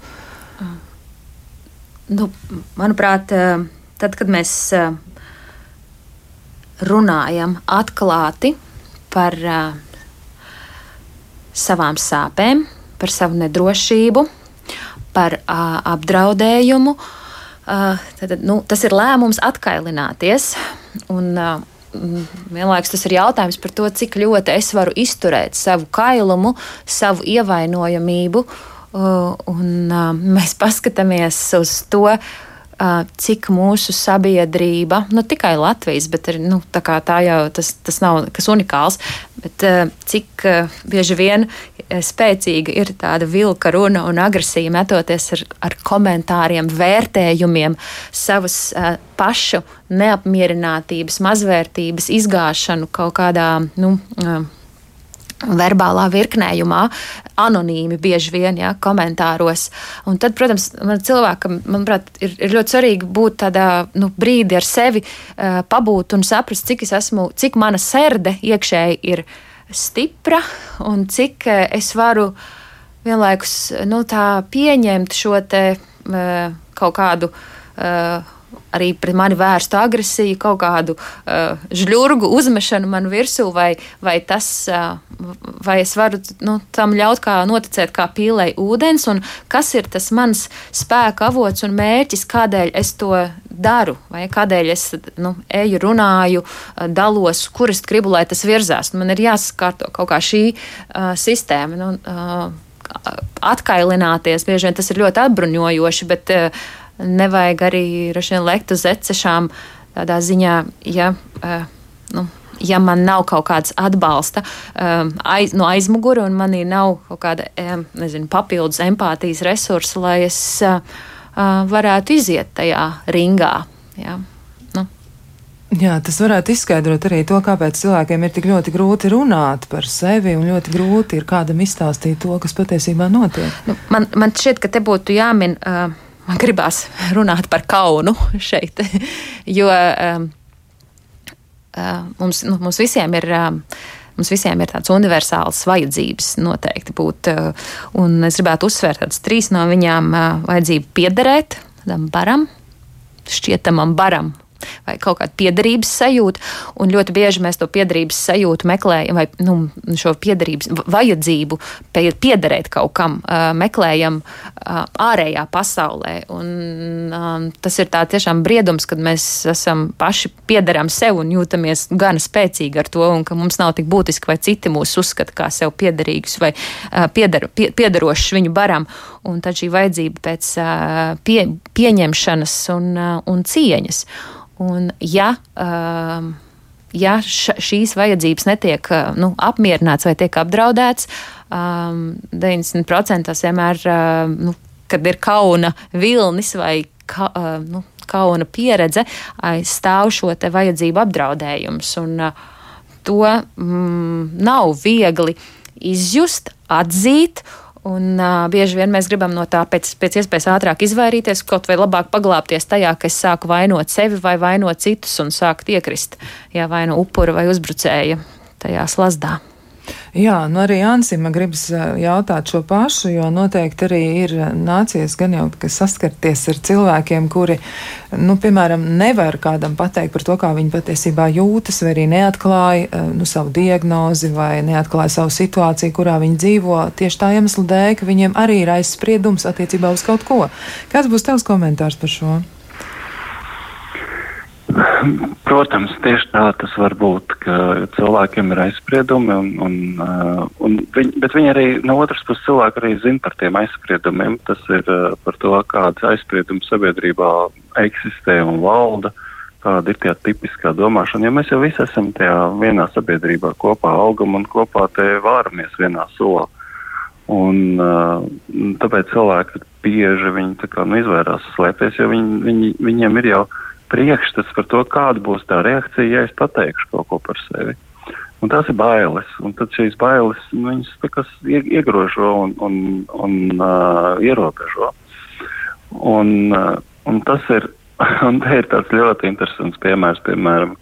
Nu, manuprāt, uh tad, kad mēs eh, runājam atklāti par uh, savām sāpēm, par savu nedrošību, par apdraudējumu, tad, nu, tas ir lēmums atkailināties. Un, Vienlaikus tas ir jautājums par to, cik ļoti es varu izturēt savu kailumu, savu ievainojamību. Un mēs paskatāmies uz to, cik mūsu sabiedrība, nu tikai Latvijas, bet ir, nu, tā, tā jau tas, tas nav kas unikāls, bet cik bieži vien spēcīga ir tāda vilka runa un agresija metoties ar, ar komentāriem, vērtējumiem, savas pašu neapmierinātības, mazvērtības izgāšanu kaut kādā, nu, verbālā virknējumā, anonīmi bieži vien, ja, komentāros. Un tad, protams, man cilvēkam, manuprāt, ir, ir ļoti svarīgi būt tādā nu, brīdī ar sevi, uh, pabūt un saprast, cik es esmu, cik mana serde iekšēji ir stipra un cik uh, es varu vienlaikus nu, pieņemt šo te uh, kaut kādu. Uh, arī pret mani vērstu agresiju, kaut kādu uh, žļurgu uzmešanu man virsū, vai, vai, tas, uh, vai es varu nu, tam ļaut kā noticēt kā pīlei ūdens, un kas ir tas mans spēka avots un mērķis, kādēļ es to daru, vai kādēļ es nu, eju, runāju, uh, dalos, kur es gribu, lai tas virzās. Man ir jāsakārto kaut kā šī uh, sistēma. Nu, uh, Atkailināties, bieži vien tas ir ļoti atbruņojoši, bet uh, nevajag arī vien, lekt uz ecešām tādā ziņā, ja. Uh, nu, ja man nav kaut kāds atbalsta um, aiz, no aizmuguri, un manī nav kaut kāda um, nezinu, papildus empātijas resursa, lai es uh, varētu iziet tajā ringā. Jā. Nu. Jā, tas varētu izskaidrot arī to, kāpēc cilvēkiem ir tik ļoti grūti runāt par sevi un ļoti grūti ir kādam izstāstīt to, kas patiesībā notiek. Nu, man, man šķiet, ka te būtu jāmin. Uh, man gribās runāt par kaunu šeit, jo um, uh, mums, nu, mums visiem ir. Um, Mums visiem ir tādas universālas vajadzības noteikti būt, uh, un es gribētu uzsvērt tādas trīs no viņām uh, - vajadzību piederēt tādam baram, šķietamam baram, vai kaut kāda piederības sajūta. Un ļoti bieži mēs to piederības sajūtu meklējam, vai nu, šo piederības vajadzību piederēt kaut kam, meklējam ārējā pasaulē. Un, tas ir tā tiešām briedums, kad mēs esam paši piederam sev un jūtamies gan spēcīgi ar to, un ka mums nav tik būtiski, vai citi mūs uzskata kā sev piederīgus vai pieder, pie, piederošus viņu baram. Un tad šī vajadzība pēc pie, pieņemšanas un, un cieņas. Un, ja, um, ja šīs vajadzības netiek uh, nu, apmierināts vai tiek apdraudēts, um, 90% tas vienmēr, uh, nu, kad ir kauna vilnis vai ka, uh, nu, kauna pieredze, stāv šo vajadzību apdraudējums. Un, uh, to mm, nav viegli izjust, atzīt Un, uh, bieži vien mēs gribam no tā pēc, pēc iespējas ātrāk izvairīties, kaut vai labāk paglāpties tajā, ka es sāku vainot sevi vai vainot citus un sāku iekrist jā, vai no upura vai uzbrucēja tajā slazdā. Jā, nu arī Ansim gribas jautāt šo pašu, jo noteikti arī ir nācies gan jau saskarties ar cilvēkiem, kuri, nu, piemēram, nevar kādam pateikt par to, kā viņi patiesībā jūtas, vai arī neatklāja nu, savu diagnozi, vai neatklāja savu situāciju, kurā viņi dzīvo, tieši tā iemesla dēļ, ka viņiem arī ir aizspriedums attiecībā uz kaut ko. Kāds būs tavs komentārs par šo? Protams, tieši tā tas var būt, ka cilvēkiem ir aizspriedumi, un, un, uh, un viņi, bet viņi arī no otras puses cilvēki arī zina par tiem aizspriedumiem. Tas ir uh, par to, kādas aizspriedumi sabiedrībā eksistē un valda, kāda ir tie tipiskā domāšana. Jo mēs jau visi esam tajā vienā sabiedrībā kopā augam un kopā te vāramies vienā solā. Un, uh, tāpēc cilvēki bieži viņi tā kā, nu, izvairās slēpties, jo viņi, viņi, viņiem ir jau priekšstats par to, kāda būs tā reakcija, ja es pateikšu kaut ko par sevi. Un tas ir bailes, un tad šīs bailes nu, viņas iegrožo un, un, un uh, ierobežo. Un, uh, un tas ir, un ir tāds ļoti interesants piemērs, piemēram,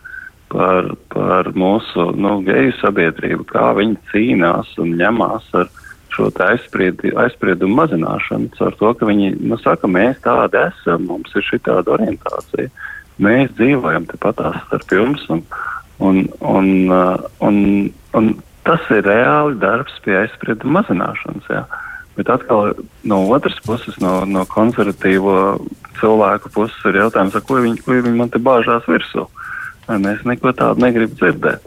par, par mūsu nu, geju sabiedrību, kā viņi cīnās un ņemās ar šo aizspriedu, aizspriedumu mazināšanu, caur to, ka viņi nu, saka, mēs tādi esam, mums ir šī tāda orientācija. Uh, mēs dzīvojam tepatās starp jums, un, un, un, uh, un, un tas ir reāli darbs pie aizsprieduma mazināšanas. Jā. Bet atkal no otras puses, no, no konservatīvo cilvēku puses, ir jautājums, ko viņi, ko viņi man te bāžās virsū. Es neko tādu negribu dzirdēt.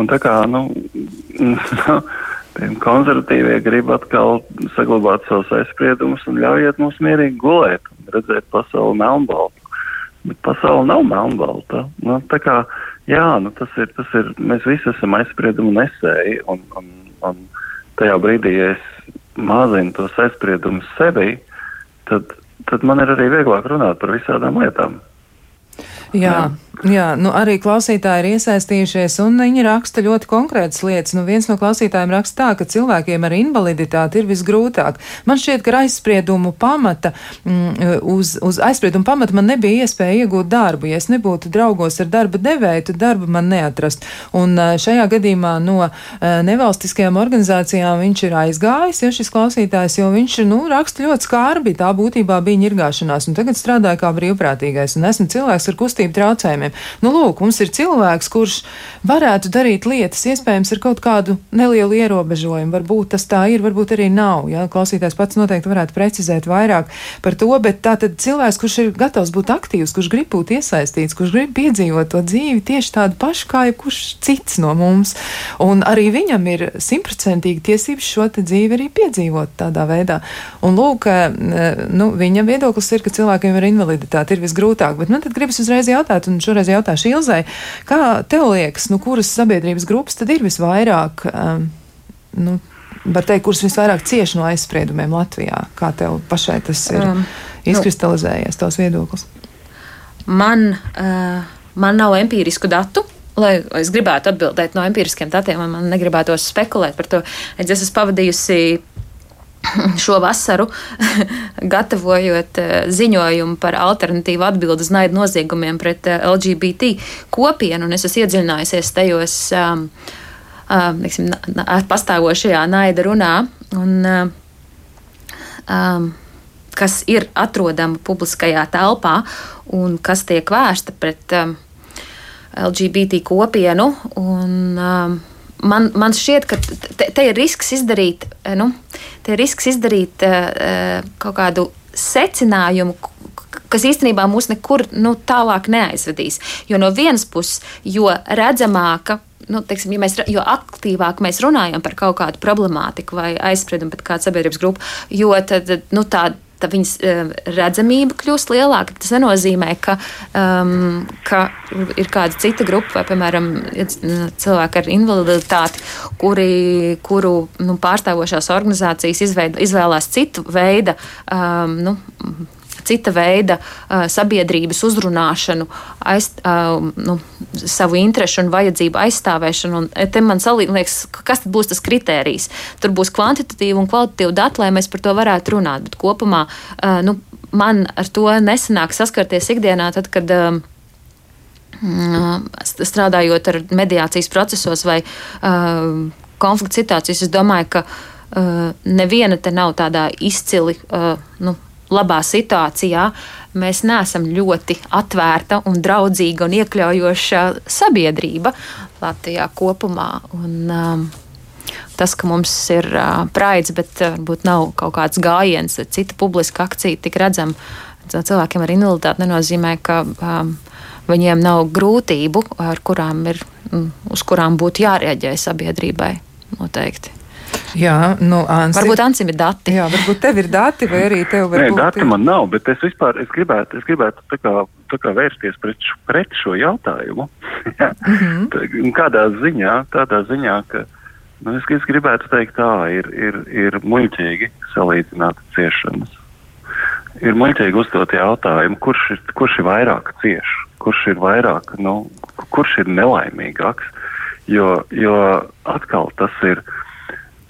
Un tā kā, nu, konservatīvie grib atkal saglabāt savus aizspriedumus un ļaujiet mums mierīgi gulēt redzēt pasauli melnbaltu. Bet pasaule nav melnbalta. Nu, tā kā, jā, nu, tas ir, tas ir, mēs visi esam aizspriedumu nesēji, un, un, un tajā brīdī, ja es mazinu tos aizspriedumus sevi, tad, tad man ir arī vieglāk runāt par visādām lietām. Jā. jā. Jā, nu arī klausītāji ir iesaistījušies, un viņi raksta ļoti konkrētas lietas. Nu, viens no klausītājiem raksta tā, ka cilvēkiem ar invaliditāti ir visgrūtāk. Man šķiet, ka aizspriedumu pamata, mm, uz, uz aizspriedumu pamata man nebija iespēja iegūt darbu. Ja es nebūtu draugos ar darba devēju, tad darbu man neatrast. Un šajā gadījumā no nevalstiskajām organizācijām viņš ir aizgājis, ja šis klausītājs, jo viņš, nu, raksta ļoti skarbi. Tā būtībā bija ņirgāšanās, un tagad strādāja kā brīvprātīgais, un esmu cilvēks ar kustību traucējumiem jautājumiem. Nu, lūk, mums ir cilvēks, kurš varētu darīt lietas, iespējams, ar kaut kādu nelielu ierobežojumu. Varbūt tas tā ir, varbūt arī nav. Ja? Klausītājs pats noteikti varētu precizēt vairāk par to, bet tā tad cilvēks, kurš ir gatavs būt aktīvs, kurš grib būt iesaistīts, kurš grib piedzīvot to dzīvi tieši tādu pašu kā jebkurš cits no mums. Un arī viņam ir simtprocentīgi tiesības šo dzīvi arī piedzīvot tādā veidā. Un lūk, eh, nu, viņa viedoklis ir, ka cilvēkiem ar invaliditāti ir visgrūtāk, bet man tad gribas uzreiz jautāt, un šoreiz šoreiz jautāšu Ilzai, kā tev liekas, nu, kuras sabiedrības grupas tad ir visvairāk, um, nu, var teikt, kuras visvairāk cieši no aizspriedumiem Latvijā? Kā tev pašai tas ir um, izkristalizējies, nu, tavs viedoklis? Man, uh, man nav empirisku datu, lai es gribētu atbildēt no empiriskiem datiem, man negribētos spekulēt par to. Es esmu pavadījusi šo vasaru, gatavojot eh, ziņojumu par alternatīvu atbildi uz naidu noziegumiem pret eh, LGBT kopienu, un es esmu iedziļinājusies tajos um, um, neksim, pastāvošajā naida runā. Un, um, kas ir atrodama publiskajā telpā un kas tiek vērsta pret um, LGBT kopienu. Un, um, man, man šķiet, ka te, te ir risks izdarīt, eh, nu, ir risks izdarīt uh, kaut kādu secinājumu, kas īstenībā mūs nekur nu, tālāk neaizvedīs. Jo no vienas puses, jo redzamāka nu, teiksim, ja mēs, jo aktīvāk mēs runājam par kaut kādu problemātiku vai aizspriedumu pret kādu sabiedrības grupu, jo tad, nu, tā, tad viņas uh, redzamība kļūst lielāka. Tas nenozīmē, ka, um, ka ir kāda cita grupa, vai, piemēram, cilvēki ar invaliditāti, kuri, kuru nu, pārstāvošās organizācijas izveid, izvēlās citu veidu. Um, nu, cita veida uh, sabiedrības uzrunāšanu, aiz, uh, nu, savu interesu un vajadzību aizstāvēšanu. Un te man liekas, kas tad būs tas kritērijs? Tur būs kvantitatīva un kvalitatīva data, lai mēs par to varētu runāt. Bet kopumā uh, nu, man ar to nesanāk saskarties ikdienā, tad, kad. Uh, strādājot ar mediācijas procesos vai uh, konflikta situācijas, es domāju, ka uh, neviena te nav tādā izcili uh, nu, labā situācijā, mēs neesam ļoti atvērta un draudzīga un iekļaujoša sabiedrība Latvijā kopumā. Un, um, tas, ka mums ir uh, praids, bet uh, varbūt nav kaut kāds gājiens, cita publiska akcija tik redzama cilvēkiem ar invaliditāti, nenozīmē, ka um, viņiem nav grūtību, kurām ir, uz kurām būtu jārēģē sabiedrībai noteikti. Jā, nu, Ansi. Varbūt Ansim ir dati. Jā, varbūt tev ir dati, vai arī tev var Nē, būt. dati man nav, bet es vispār es gribētu, es gribētu tā kā, tā kā vērsties pret, š- pret šo jautājumu. Jā. Tā- Kādā ziņā, tādā ziņā, ka nu, es, es gribētu teikt tā, ir, ir, ir muļķīgi salīdzināt ciešanas. Ir muļķīgi uzdot jautājumu, kurš ir, kurš ir vairāk cieš, kurš ir vairāk, nu, kurš ir nelaimīgāks, jo, jo atkal tas ir.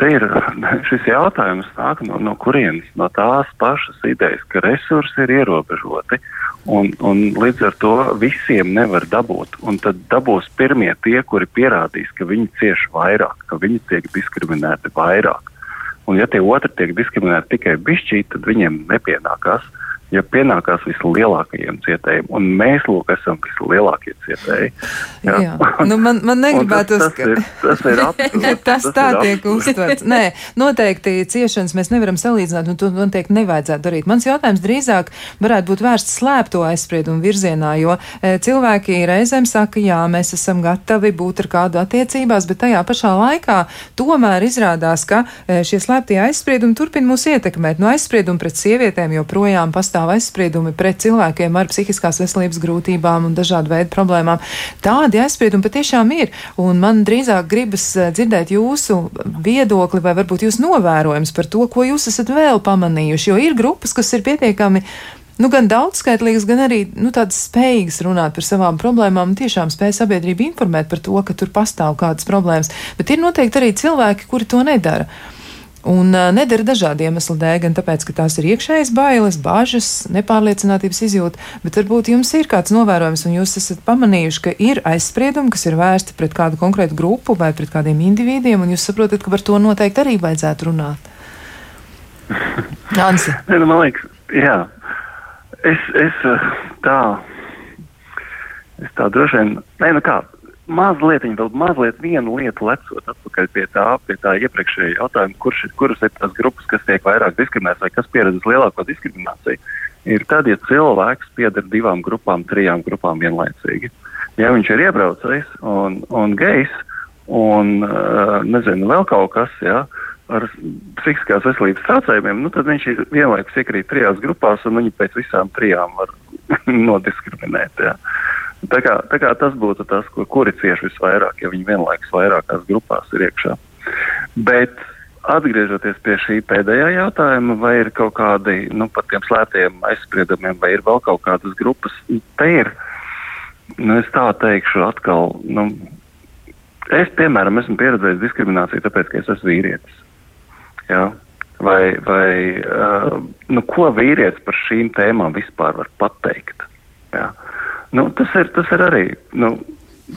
Te ir šis jautājums nāk no, no kurienes? No tās pašas idejas, ka resursi ir ierobežoti un, un līdz ar to visiem nevar dabūt. Un tad dabūs pirmie tie, kuri pierādīs, ka viņi cieš vairāk, ka viņi tiek diskriminēti vairāk. Un ja tie otri tiek diskriminēti tikai bišķīt, tad viņiem nepienākās. Ja pienākās vislielākajiem cietējiem, un mēs lūk esam vislielākie cietēji. Jā. Jā. Nu, man, man negribētos, tas, tas ir, tas ir absurds. tas tā ir tiek uztverts. Nē, noteikti ciešanas mēs nevaram salīdzināt, un to noteikti nevajadzētu darīt. Mans jautājums drīzāk varētu būt vērsts slēpto aizspriedumu virzienā, jo e, cilvēki reizēm saka, jā, mēs esam gatavi būt ar kādu attiecībās, bet tajā pašā laikā tomēr izrādās, ka e, šie slēptie aizspriedumi turpina mūs ietekmēt. No aizspriedumi pret sievietēm joprojām pastāv aizspriedumi pret cilvēkiem ar psihiskās veselības grūtībām un dažādu veidu problēmām. Tādi aizspriedumi patiešām ir, un man drīzāk gribas eh, dzirdēt jūsu viedokli vai varbūt jūs novērojums par to, ko jūs esat vēl pamanījuši, jo ir grupas, kas ir pietiekami nu, gan daudzskaitlīgas, gan arī nu, tādas spējīgas runāt par savām problēmām un tiešām spēj sabiedrību informēt par to, ka tur pastāv kādas problēmas. Bet ir noteikti arī cilvēki, kuri to nedara. Un uh, nedara dažādu iemeslu dēļ, gan tāpēc, ka tās ir iekšējas bailes, bažas, nepārliecinātības izjūta, bet varbūt jums ir kāds novērojums, un jūs esat pamanījuši, ka ir aizspriedumi, kas ir vērsti pret kādu konkrētu grupu vai pret kādiem individiem, un jūs saprotat, ka par to noteikti arī vajadzētu runāt. Ansi. Nu, man liekas, jā. Es, es tā, es tā droši vien, nē, nu kā, mazliet, vēl mazliet vienu lietu lecot atpakaļ pie tā, pie tā iepriekšējā jautājuma, kurš kuras ir tās grupas, kas tiek vairāk diskriminētas vai kas pieredzes lielāko diskrimināciju, ir tad, ja cilvēks pieder divām grupām, trijām grupām vienlaicīgi. Ja viņš ir iebraucējs un, un gejs un, uh, nezinu, vēl kaut kas, jā, ar psihiskās veselības traucējumiem, nu, tad viņš ir vienlaikus iekrīt trijās grupās, un viņi pēc visām trijām var nodiskriminēt. Jā. Tā kā, tā kā tas būtu tas, kur, kuri cieši visvairāk, ja viņi vienlaikus vairākās grupās ir iekšā. Bet atgriežoties pie šī pēdējā jautājuma, vai ir kaut kādi, nu, par tiem slēptiem aizspriedumiem, vai ir vēl kaut kādas grupas, te ir, nu, es tā teikšu atkal, nu, es, piemēram, esmu pieredzējis diskrimināciju, tāpēc, ka es esmu vīrietis. Jā. Vai, vai uh, nu, ko vīrietis par šīm tēmām vispār var pateikt? Jā. Nu, tas, ir, tas ir arī, nu,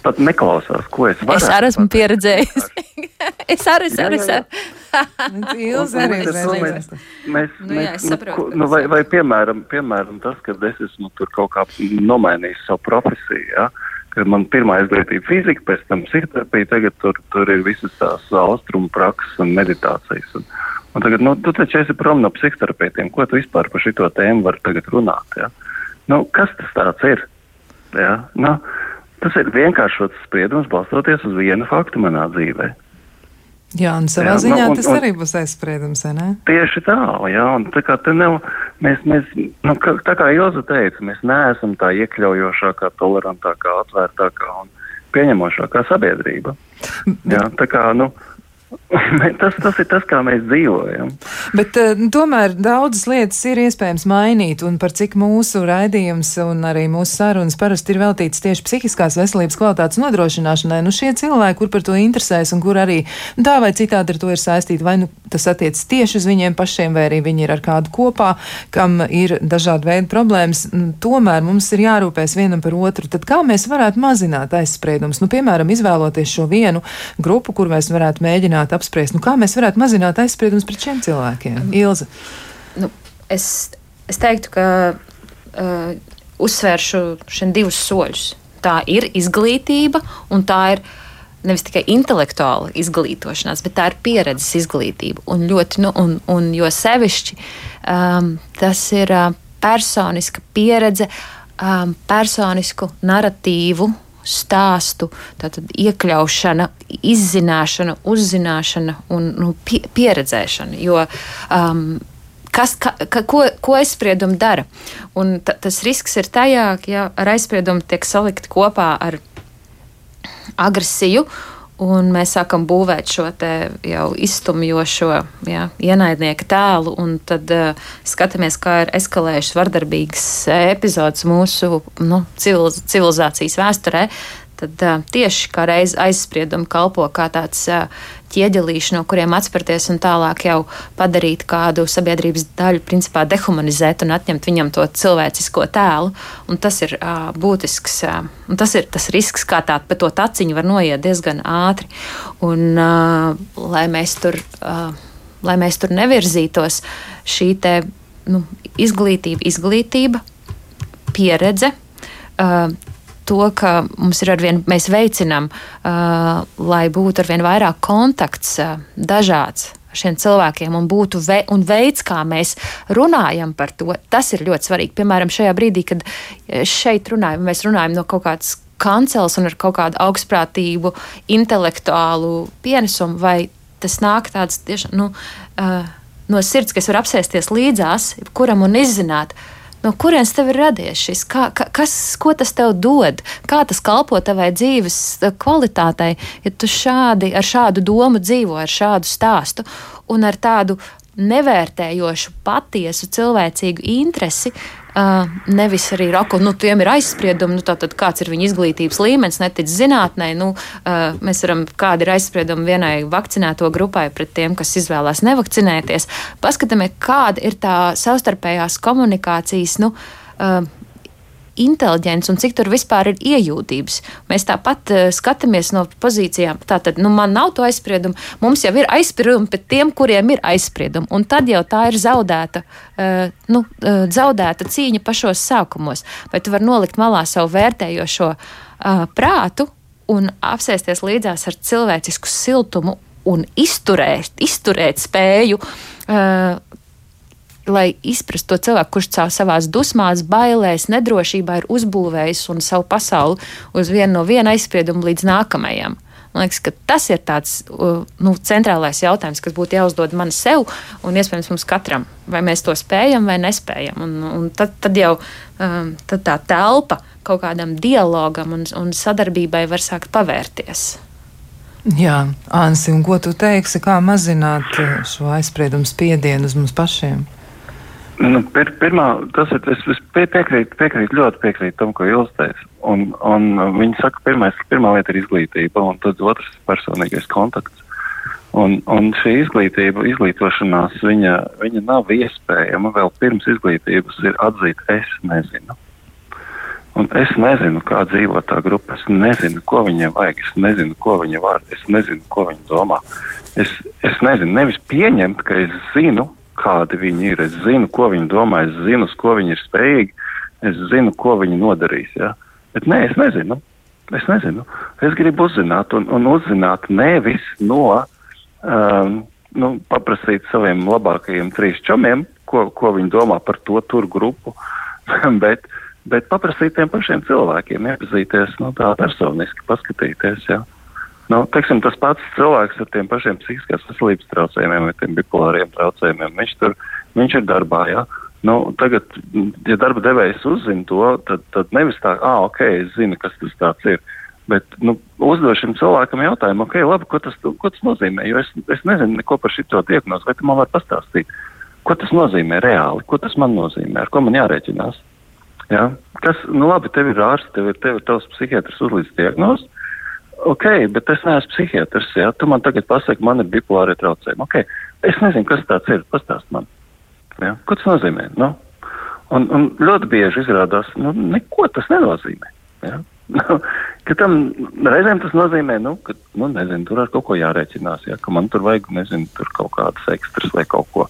pat neklausās, ko es varu. Es arī esmu pieredzējis. es arī esmu. jā. Ilzi arī uzreiz mēs- Nu jā, mēs, es saprotu, ko- ka nu, vai, vai piemēram, piemēram tas, ka es esmu tur kaut kā nomainījis savu profesiju, ja? kad man pirmā izglītība fizika, pēc tam psihoterapija, tagad tur, tur ir visas tās austrumu prakses un meditācijas. Un, un tagad, nu, tu taču esi prom no psihoterapeitiem, ko tu vispār par šito tēmu vari tagad runāt, ja? Nu, kas tas tāds ir? Ja? Nu, tas ir vienkāršots spriedums balstoties uz vienu faktu manā dzīvē. Jā, un savā Jā, nu, ziņā un- tas un- arī būs aizspriedums, vai ne? Tieši tā, jā, un tā kā te nav, mēs, mēs, nu, kā, tā kā Joza teica, mēs neesam tā iekļaujošākā, tolerantākā, atvērtākā un pieņemošākā sabiedrība. Jā, tā kā, nu, tas, tas ir tas, kā mēs dzīvojam. Bet uh, tomēr daudzas lietas ir iespējams mainīt, un par cik mūsu raidījums un arī mūsu sarunas parasti ir veltīts tieši psihiskās veselības kvalitātes nodrošināšanai. Nu, šie cilvēki, kur par to interesēs un kur arī nu, tā vai citādi ar to ir saistīti, vai nu tas attiec tieši uz viņiem pašiem, vai arī viņi ir ar kādu kopā, kam ir dažādi veidi problēmas, nu, tomēr mums ir jārūpēs vienam par otru. Tad kā mēs varētu mazināt aizspriedumus? Nu, piemēram, izvēloties šo vienu grupu, kur mēs varētu mēģināt apspriest, nu, kā mēs varētu mazināt aizspriedumus pret šiem cilvēkiem. Ilza. Nu, es, es teiktu, ka uh, uzsvēršu šiem divus soļus. Tā ir izglītība, un tā ir nevis tikai intelektuāla izglītošanās, bet tā ir pieredzes izglītība. Un, ļoti, nu, un, un jo sevišķi um, tas ir uh, personiska pieredze um, personisku narratīvu, stāstu, tātad iekļaušana, izzināšana, uzzināšana un nu, pie, pieredzēšana. Jo, um, kas, ka, ka, ko, ko aizspriedumi dara? Un ta, tas risks ir tajā, ka ja ar aizspriedumu tiek salikti kopā ar agresiju Un mēs sākam būvēt šo jau izstumjošo jā, ienaidnieka tēlu, un tad uh, skatāmies, kā ir eskalējušas vardarbīgas epizodes mūsu nu, civiliz civilizācijas vēsturē. Tad uh, tieši kā reiz aizspriedumi kalpo kā tāds uh, ķieģelīši, no kuriem atspērties un tālāk jau padarīt kādu sabiedrības daļu, principā dehumanizēt un atņemt viņam to cilvēcisko tēlu. Un tas ir uh, būtisks, uh, un tas ir tas risks, kā tā pa to taciņu var noiet diezgan ātri. Un, uh, lai mēs tur. Uh, Lai mēs tur nevirzītos, šī te, nu, izglītība, izglītība, pieredze, uh, to, ka mums ir arvien, mēs veicinām, uh, lai būtu arvien vairāk kontakts uh, dažāds šiem cilvēkiem un būtu ve un veids, kā mēs runājam par to. Tas ir ļoti svarīgi. Piemēram, šajā brīdī, kad šeit runājam, mēs runājam no kaut kādas kancels un ar kaut kādu augstprātību, intelektuālu pienesumu, vai tas nāk tāds tiešām nu, uh, no sirds, kas var apsēsties līdzās, kuram un izzināt, uh, no kurienes tev ir radies šis, kā, kas, ko tas tev dod, kā tas kalpo tavai dzīves eh, kvalitātei, ja tu šādi, ar šādu domu dzīvo, ar šādu stāstu un ar tādu nevērtējošu, patiesu cilvēcīgu interesi Uh, nevis arī raku, nu, tiem ir aizspriedumi, nu, tātad kāds ir viņa izglītības līmenis, netic zinātnē. Nu, uh, mēs varam, kāda ir aizspriedumi vienai vakcinēto grupai pret tiem, kas izvēlās nevakcinēties. Paskatāmies, kāda ir tā savstarpējās komunikācijas. Nu, uh, inteliģents un cik tur vispār ir iejūtības. Mēs tāpat uh, skatāmies no pozīcijām. Tātad, nu, man nav to aizspriedumu, mums jau ir aizspriedumi pret tiem, kuriem ir aizspriedumi. Un tad jau tā ir zaudēta, uh, nu, uh, zaudēta cīņa pašos sākumos. Vai tu vari nolikt malā savu vērtējošo uh, prātu un apsēsties līdzās ar cilvēcisku siltumu un izturēt, izturēt spēju. Uh, lai izprastu to cilvēku, kurš savās dusmās, bailēs, nedrošībā ir uzbūvējis un savu pasauli uz vienu no viena aizsprieduma līdz nākamajam. Man liekas, ka tas ir tāds nu, centrālais jautājums, kas būtu jāuzdod man sev un iespējams mums katram. Vai mēs to spējam vai nespējam. Un, un tad, tad jau um, tad tā telpa kaut kādam dialogam un, un sadarbībai var sākt pavērties. Jā, Ansi, un ko tu teiksi, kā mazināt šo aizspriedumu spiedienu uz mums pašiem? Nu, pir, pirmā, tas ir, es, es piekrītu, piekrītu, ļoti piekrītu tam, ko Ilis teica. Un, un viņi saka, pirmais, pirmā lieta ir izglītība, un tad otrs personīgais kontakts. Un, un šī izglītība, izglītošanās, viņa, viņa nav iespējama vēl pirms izglītības ir atzīt, es nezinu. Un es nezinu, kā dzīvo tā grupa, es nezinu, ko viņiem vajag, es nezinu, ko viņi var, es nezinu, ko viņi domā. Es, es nezinu, nevis pieņemt, ka es zinu, kādi viņi ir. Es zinu, ko viņi domā, es zinu, uz ko viņi ir spējīgi, es zinu, ko viņi nodarīs. Ja? Bet nē, es nezinu. Es nezinu. Es gribu uzzināt, un, un uzzināt nevis no, um, nu, paprasīt saviem labākajiem trīs čomiem, ko, ko viņi domā par to tur grupu, bet, bet paprasīt tiem pašiem cilvēkiem, iepazīties, nu, tā personiski paskatīties. Ja? Nu, teiksim, tas pats cilvēks ar tiem pašiem psihiskās veselības traucējumiem vai tiem bipolāriem traucējumiem, viņš, tur, viņš ir darbā. Ja? Nu, tagad, ja darba devējs uzzina to, tad, tad nevis tā, ah, ok, es zinu, kas tas ir. Bet nu, uzdod šim cilvēkam jautājumu, ok, labi, ko tas, ko tas nozīmē, jo es, es nezinu neko par šito diagnozi, vai tu man vari pastāstīt, ko tas nozīmē reāli, ko tas man nozīmē, ar ko man jārēķinās. Ja? Kas, nu labi, tev ir ārsts, tev ir, tev ir tavs psihiatrs uzlīdz diagnozi, ok, bet es neesmu psihiatrs. Jā, tu man tagad pasaki, man ir bipolāri traucējumi. Okay. Es nezinu, kas tas ir. Pastāst man. Jā. Ko tas nozīmē? Nu? Un, un ļoti bieži izrādās, nu, neko tas nenozīmē. Jā. ka tam reizēm tas nozīmē, nu, ka, nu, nezinu, tur ar kaut ko jārēķinās, jā, ka man tur vajag, nezinu, tur kaut kādas ekstras vai kaut ko.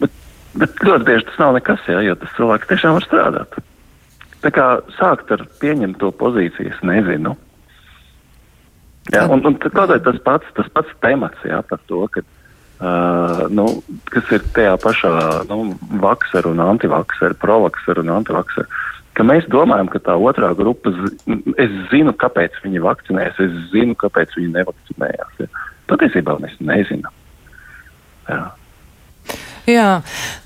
Bet, bet ļoti bieži tas nav nekas, jā, jo tas cilvēks tiešām var strādāt. Tā kā sākt ar pieņemt to pozīciju, es nezinu. Jā, un, un tādēļ tas pats, tas pats temats jā, par to, ka, uh, nu, kas ir tajā pašā nu, vaksaru un antivaksaru, provaksaru un antivaksaru. ka mēs domājam, ka tā otrā grupa, es zinu, kāpēc viņi vakcinējas, es zinu, kāpēc viņi nevakcinējās. Ja. Patiesībā mēs nezinām. Jā. Jā,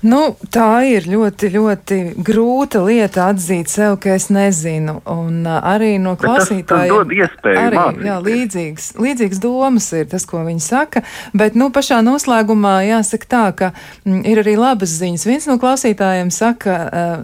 nu, tā ir ļoti, ļoti grūta lieta atzīt sev, ka es nezinu. Un arī no klausītājiem. Tas, tas arī, mācīties. jā, līdzīgs, līdzīgs domas ir tas, ko viņi saka. Bet, nu, pašā noslēgumā jāsaka tā, ka m, ir arī labas ziņas. Viens no klausītājiem saka,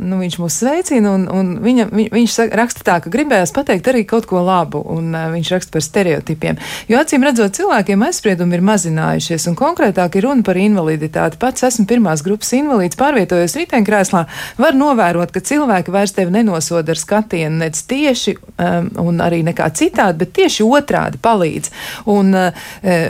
nu, viņš mūs sveicina, un, un viņa, viņ, viņš saka, raksta tā, ka gribējās pateikt arī kaut ko labu, un viņš raksta par stereotipiem. Jo acīm redzot, cilvēkiem aizspriedumi ir mazinājušies, un konkrētāk ir runa par invaliditāti. Pats esmu esmu pirmās grupas invalīds, pārvietojos riteņkrēslā, var novērot, ka cilvēki vairs tevi nenosoda ar skatienu nec tieši um, un arī nekā citādi, bet tieši otrādi palīdz. Un, uh,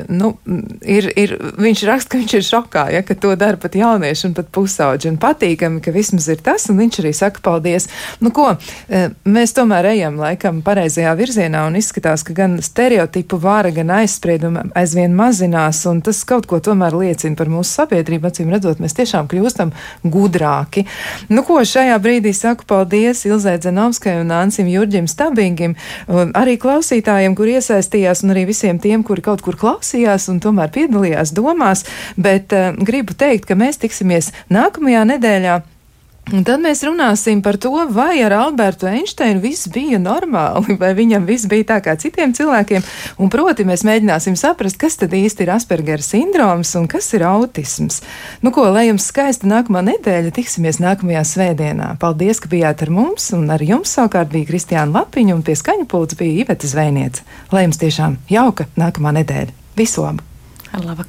nu, ir, ir, viņš raksta, ka viņš ir šokā, ja, ka to dara pat jaunieši un pat pusauģi. Un patīkami, ka vismaz ir tas, un viņš arī saka paldies. Nu, ko, uh, mēs tomēr ejam laikam pareizajā virzienā un izskatās, ka gan stereotipu vāra, gan aizspriedumi aizvien mazinās, un tas kaut ko tomēr liecina par mūsu sabiedrību, acīm redzot redzot, mēs tiešām kļūstam gudrāki. Nu, ko šajā brīdī saku paldies Ilzai Zenovskai un Ansim Jurģim Stabingim, arī klausītājiem, kur iesaistījās, un arī visiem tiem, kuri kaut kur klausījās un tomēr piedalījās domās, bet uh, gribu teikt, ka mēs tiksimies nākamajā nedēļā. Un tad mēs runāsim par to, vai ar Albertu Einsteinu viss bija normāli, vai viņam viss bija tā kā citiem cilvēkiem. Un, proti, mēs mēģināsim saprast, kas tad īsti ir Aspergera sindroms un kas ir autisms. Nu, ko, lai jums skaista nākamā nedēļa, tiksimies nākamajā svētdienā. Paldies, ka bijāt ar mums, un ar jums savukārt bija Kristiāna Lapiņa, un pie skaņa pults bija Iveta Zvēniec. Lai jums tiešām jauka nākamā nedēļa. Visu labu! Ar labu!